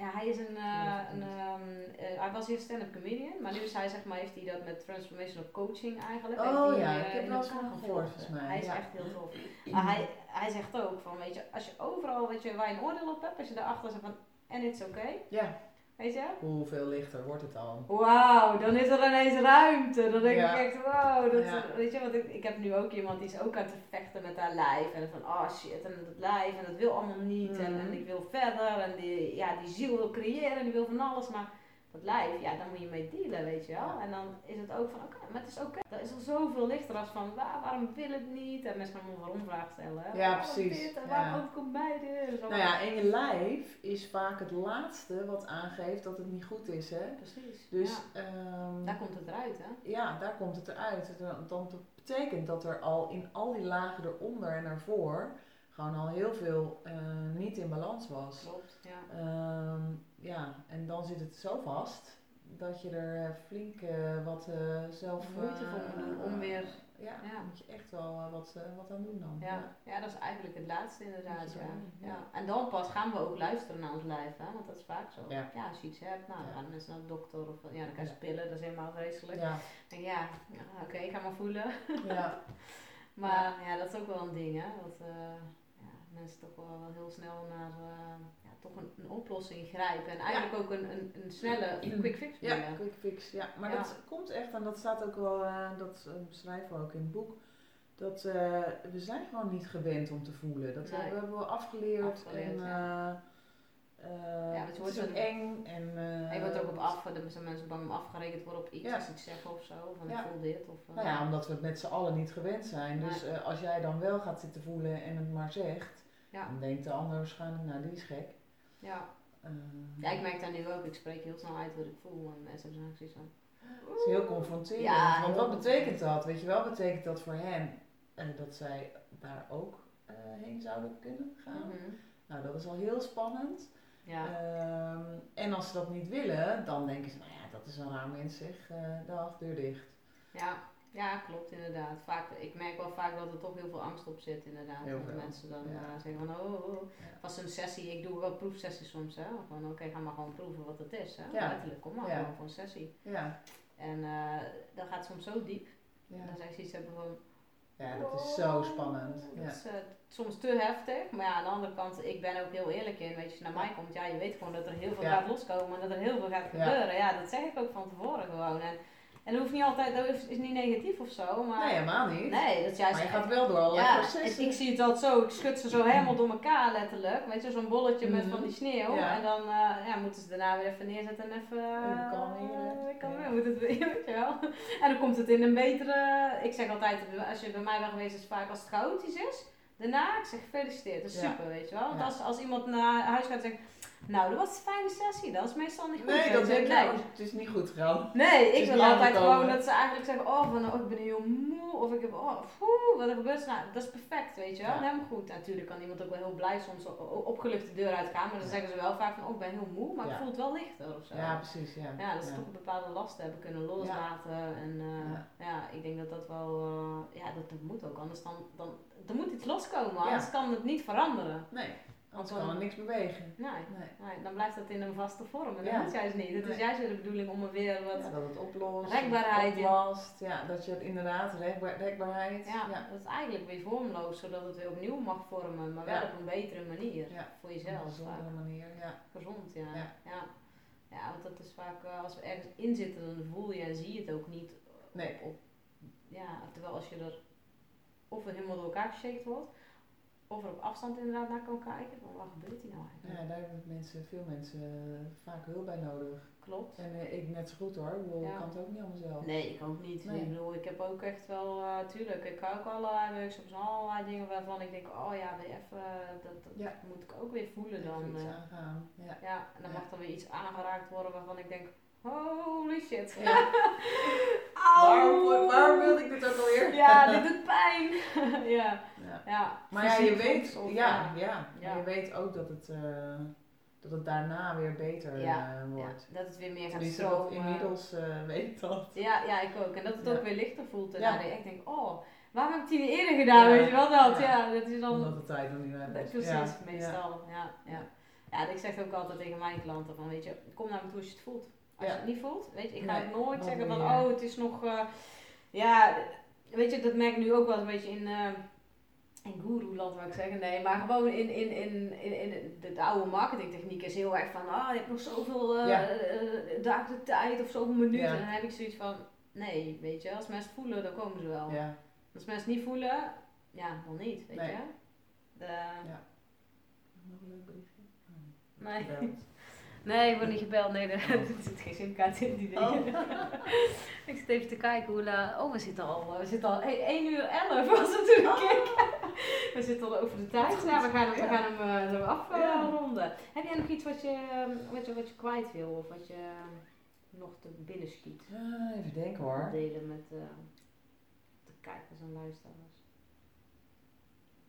Ja, hij is een, eh, een ehm, eh, hij was hier stand-up comedian, maar nu is hij zeg maar, heeft hij dat met transformational coaching eigenlijk. Oh ja, eh, ik heb wel eens gehoord, volgens mij, Hij is ja. echt heel tof. Maar hij, hij zegt ook van, weet je, als je overal, weet je, waar je een oordeel op hebt, als je daarachter zegt van, en it's okay, Ja, weet je? hoeveel lichter wordt het dan? Wauw, dan is er ineens ruimte. Dan denk Ja. ik echt, wow. Dat, Ja. Weet je, want ik, ik heb nu ook iemand die is ook aan het vechten met haar lijf. En van, oh shit, en dat lijf, en dat wil allemaal niet. En, en Mhm. ik wil verder. En die, ja, die ziel wil creëren, en die wil van alles. Maar dat lijf, ja, daar moet je mee dealen, weet je wel. Ja. En dan is het ook van, oké, maar het is oké. Dat is al zoveel lichter als van, waar, waarom wil het niet? En mensen gaan me waarom vragen stellen. Ja, Waarom precies. Dit, en Ja. waarom overkomt mij dit? Nou ja, en je lijf is vaak het laatste wat aangeeft dat het niet goed is, hè? Precies. Dus ja. ehm, Daar komt het eruit, hè? ja, daar komt het eruit. Dan dan betekent dat er al in al die lagen eronder en ervoor gewoon al heel veel eh, niet in balans was. Klopt, ja. Ehm, ja, en dan zit het zo vast dat je er eh, flink eh, wat eh, zelf... Moeite voor moet doen om weer- Ja, ja. moet je echt wel wat, wat aan doen dan. Ja, ja, dat is eigenlijk het laatste inderdaad. Ja. doen, ja. En dan pas gaan we ook luisteren naar ons lijf, hè? want dat is vaak zo. Ja. als je iets hebt, nou, dan gaan mensen naar de dokter of ja, dan krijg je pillen, dat is helemaal vreselijk. Ja, En ja, ja oké, ik ga maar voelen. ja. [laughs] Maar ja. dat is ook wel een ding, hè? Dat ja, mensen toch wel, heel snel naar toch een, een oplossing grijpen. En eigenlijk ook een, een, een snelle quick fix Ja, quick fix. Ja, maar Ja. dat komt echt, en dat staat ook wel, eh, dat eh, beschrijven we ook in het boek, dat eh, we zijn gewoon niet gewend om te voelen. Dat Nee. we hebben we afgeleerd. Afgeleerd, en, ja. eh, eh, het wordt er- eng. En, eh, je wordt er ook op af, er zijn mensen bang om afgerekend worden op iets Ja. als ze iets zeggen of zo. Van Ja. ik voel dit of... eh, Nou ja, omdat we het met z'n allen niet gewend zijn. Dus eh, als jij dan wel gaat zitten voelen en het maar zegt, Ja. dan denkt de ander waarschijnlijk, nou die is gek. Ja. Eh, Ja, ik merk daar nu ook. Ik spreek heel snel uit wat ik voel. En mensen hebben zoiets van... Het is heel confronterend. Ja, want wat betekent dat? Weet je wel, betekent dat voor hen en dat zij daar ook eh, heen zouden kunnen gaan? Mhm. Nou, dat is al heel spannend. Ja. Ehm, en als ze dat niet willen, dan denken ze, nou ja, dat is een raar mens zeg, eh dag, deur dicht. ja. Ja, klopt inderdaad. Vaak, ik merk wel vaak dat er toch heel veel angst op zit inderdaad. Heel dat mensen dan Ja. eh, zeggen van oh, oh, oh. Ja. Pas een sessie, ik doe wel proefsessies soms hè. Van oké, ga maar gewoon proeven wat het is hè. Ja. Letterlijk, kom maar Ja. gewoon voor een sessie. Ja, En eh dat gaat soms zo diep. ja. Dan zij zoiets hebben van... ja dat is zo spannend. Dat Ja. is eh, soms te heftig. Maar ja, aan de andere kant, ik ben ook heel eerlijk in. Weet je, als je naar mij komt, ja, je weet gewoon dat er heel veel Ja. gaat loskomen. En dat er heel veel gaat gebeuren. Ja, dat zeg ik ook van tevoren gewoon. En, en dat hoeft niet altijd, dat is, niet negatief of zo. Maar Nee, helemaal niet. nee, dat is juist... maar je gaat wel door allerlei ja, processen. en ik zie het altijd zo, ik schud ze zo helemaal door elkaar letterlijk. Weet je, zo'n bolletje met Mhm. van die sneeuw. Ja. En dan eh, ja, moeten ze daarna weer even neerzetten en even... Even kalmeren. eh, kalmeren, Ja. moet het weer, [laughs] weet je wel. En dan komt het in een betere... Ik zeg altijd, als je bij mij bent geweest, is het vaak als het chaotisch is. Daarna, ik zeg gefeliciteerd, dat is Ja. super, weet je wel. Want als, als iemand naar huis gaat en zegt, nou, dat was een fijne sessie, dat is meestal niet goed. nee, dat denk nee. het is niet goed gegaan. Nee, ik wil altijd gewoon dat ze eigenlijk zeggen, oh, van, oh ik ben heel moe, of ik heb, oh, wat er gebeurt. Nou, dat is perfect, weet je wel. Ja. Helemaal goed. Natuurlijk kan iemand ook wel heel blij soms opgelucht de deur uitgaan, maar dan Ja. zeggen ze wel vaak van, oh, ik ben heel moe, maar Ja. ik voel het wel lichter of zo. Ja, precies. Ja, Ja, dat ze toch een bepaalde lasten hebben kunnen loslaten. En eh, Ja. ik denk dat dat wel, eh, ja, dat, dat moet ook. Anders dan, dan, er moet iets loskomen, anders kan het niet veranderen. Nee, anders kan er niks bewegen. Nee, Nee. nee, dan blijft dat in een vaste vorm. En dat Ja. is juist niet. Het is juist weer de bedoeling om er weer wat... Ja, dat het oplost. Rekbaarheid. Oplast. Ja, dat je het inderdaad, rekbaar, rekbaarheid. Ja, dat is eigenlijk weer vormloos, zodat het weer opnieuw mag vormen, maar wel op een betere manier. Ja. Voor Op een jezelf. gezondere vaak. manier, ja. Gezond, ja. Ja. ja. Want dat is vaak, eh, als we ergens in zitten, dan voel je en zie je het ook niet. Nee. Op, ja, terwijl als je er of helemaal door elkaar geshakt wordt, of er op afstand inderdaad naar kan kijken. Van wat gebeurt hier nou eigenlijk? Ja, daar hebben mensen, veel mensen vaak hulp bij nodig. Klopt. En uh, ik net zo goed hoor, ik bedoel, Ja. ik kan het ook niet allemaal zelf. Nee, ik ook niet. Nee. Ik bedoel, ik heb ook echt wel, eh, tuurlijk, ik ga ook allerlei workshops en allerlei dingen waarvan ik denk, oh ja, weer even, dat, dat Ja. moet ik ook weer voelen dan. Iets eh. aangaan. Ja. ja, en dan Ja. mag dan weer iets aangeraakt worden waarvan ik denk, holy shit. Ja. [laughs] Auw. Waarom, waarom wilde ik dit ook alweer? Ja, [laughs] dit doet pijn. [laughs] ja, Ja. ja. Maar ja, je weet, ja, ja. Ja. Je weet ook dat het, eh, dat het daarna weer beter Ja, eh, wordt. Ja, dat het weer meer gaat stromen. inmiddels eh, weet ik dat. Ja, ja, ik ook. En dat het Ja. ook weer lichter voelt. En Ja. dat ik denk, oh, waarom heb ik die niet eerder gedaan? Ja. Weet je wel dat? Ja. Ja, dat is dan... Omdat de tijd nog niet meer is. precies, Ja. meestal. Ja. Ja, ja. ik zeg ook altijd tegen mijn klanten van, weet je, kom naar me toe als je het voelt. Als Ja. je het niet voelt, weet je, ik ga Nee, het nooit zeggen van, oh, het is nog, eh, ja, weet je, dat merk ik nu ook wel een beetje in, eh in guru-land, wil ik zeggen. Nee, maar gewoon in, in, in, in, in de, de oude marketingtechniek is heel erg van, ah, je hebt nog zoveel Ja. eh, dagen de tijd of zoveel minuten. Ja. En dan heb ik zoiets van, nee, weet je, als mensen voelen, dan komen ze wel. Ja. Als mensen het niet voelen, ja, dan niet, weet Nee. je. De, Nog een leuk? Oh, Nee. Nee, ik word niet gebeld. Nee, er er zit geen simkaart in die dingen. Oh. [laughs] ik zit even te kijken hoe laat... Oh, we zitten al, we zitten al 1 uur 11 [laughs] was het toen keek. We zitten al over de tijd. Nou, we gaan hem, we Ja. gaan hem eh, zo Ja. afronden. Heb jij nog iets wat je, ehm, wat, je, wat je kwijt wil? Of wat je ehm, nog te binnen schiet? Ah, even denken hoor. Delen met eh, de kijkers en luisteraars.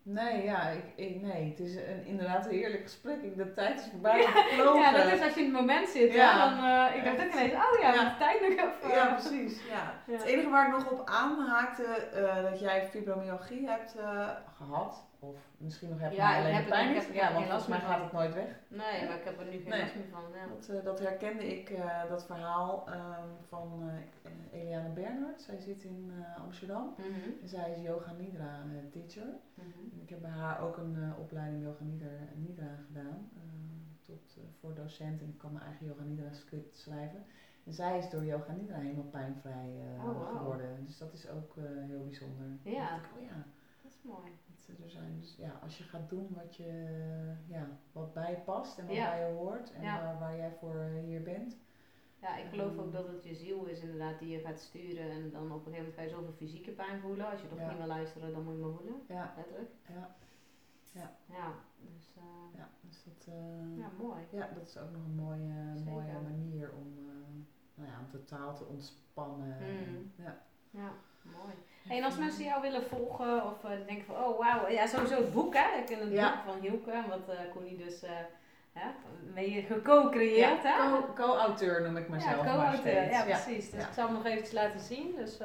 Nee, ja, ik, ik, nee, het is een, inderdaad een heerlijk gesprek. Ik- De tijd is voorbij gevlogen. Ja, dat is als je in het moment zit. Ja. Ja. Dan, eh, ik dacht ook ineens, oh ja, Ja. ja. de tijd nog even. Ja, precies. Ja. Ja. Het enige waar ik nog op aanhaakte, eh dat jij fibromyalgie hebt eh, gehad. Of misschien nog hebt, Ja, maar ik alleen heb de pijn heb- Ja, heb want volgens mij gaat het nooit weg. Nee, maar ik heb er nu geen Nee. last meer van. Ja. Dat, eh, dat herkende ik, eh, dat verhaal ehm, van eh, Eliane Bernhard. Zij zit in Amsterdam. Mhm. En zij is yoga nidra teacher. Mhm. En ik heb bij haar ook een opleiding yoga nidra, nidra gedaan. tot, voor docent en ik kan mijn eigen yoga nidra script schrijven. En zij is door yoga nidra helemaal pijnvrij Oh, geworden. Dus dat is ook heel bijzonder. Ja. ik, oh ja. Dat is mooi. Er zijn dus, ja, als je gaat doen wat, je, ja, wat bij je past en wat Ja. bij je hoort en Ja. waar, waar jij voor eh, hier bent. Ja, ik geloof Ehm. ook dat het je ziel is inderdaad die je gaat sturen. En dan op een gegeven moment ga je zoveel fysieke pijn voelen. Als je toch Ja. niet meer luisteren, dan moet je maar voelen. Ja, Letterlijk. ja, Ja, dus eh, ja. Dus dat, eh, ja, mooi. ja, dat is ook nog een mooie, Zeker. mooie manier om, nou ja, om totaal te ontspannen. Mm. Ja. Ja, mooi. Hey, en als mensen jou willen volgen of eh, denken van, oh wauw, ja sowieso het boek hè. Ik ken het Ja. boek van Hielke, wat eh Connie dus eh hè, mee geco-creëerd hè. co- Co-auteur noem ik mezelf ja, maar co-auteur. steeds. Ja, precies. Dus Ja. ik zal hem nog eventjes laten zien. Dus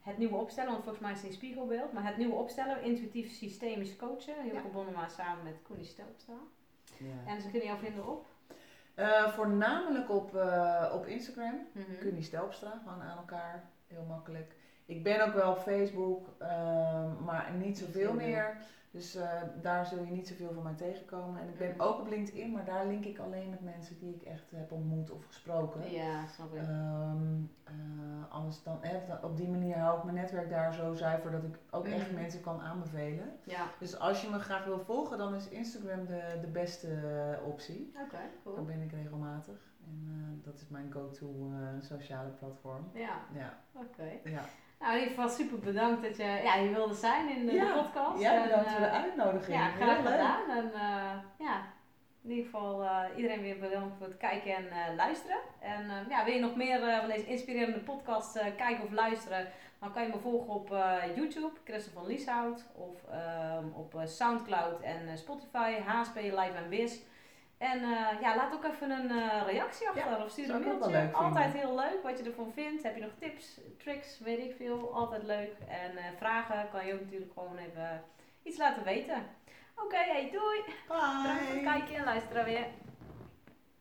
het nieuwe opstellen, want volgens mij is het een spiegelbeeld. Maar het nieuwe opstellen, intuïtief systemisch coachen. Heel Ja. verbonden maar samen met Connie Stelpstra. Ja. En ze kunnen jou vinden op? Voornamelijk op, op Instagram. Mhm. Kunnie Stelpstra, gewoon aan elkaar. Heel makkelijk. Ik ben ook wel op Facebook, ehm, maar niet zoveel meer. Dus eh, daar zul je niet zoveel van mij tegenkomen. En ik ben ook op LinkedIn, maar daar link ik alleen met mensen die ik echt heb ontmoet of gesproken. Ja, snap ik. Ehm, eh, anders dan, eh, dan- op die manier hou ik mijn netwerk daar zo zuiver dat ik ook echt Mhm. mensen kan aanbevelen. ja, Dus als je me graag wil volgen, dan is Instagram de, de beste eh, optie. oké, Daar cool. ben ik regelmatig. En dat is mijn go-to sociale platform. Ja, Ja, oké. ja. Nou, in ieder geval super bedankt dat je ja, hier wilde zijn in de, Ja, de podcast. ja En, bedankt voor de eh, uitnodiging. Ja, graag leuk. gedaan. En eh, ja, in ieder geval eh, iedereen weer bedankt voor het kijken en luisteren. En ja, wil je nog meer van deze inspirerende podcast kijken of luisteren, dan kan je me volgen op YouTube, Christel van Lieshout, of ehm, op Soundcloud en Spotify, HSP Live en Biz. En eh, ja, laat ook even een eh, reactie achter of stuur een mailtje. Altijd heel leuk wat je ervan vindt. Heb je nog tips, tricks, weet ik veel. Altijd leuk. En eh, vragen kan je ook natuurlijk gewoon even iets laten weten. Oké, hey, doei. Bedankt voor het Bye. kijken en luisteren weer.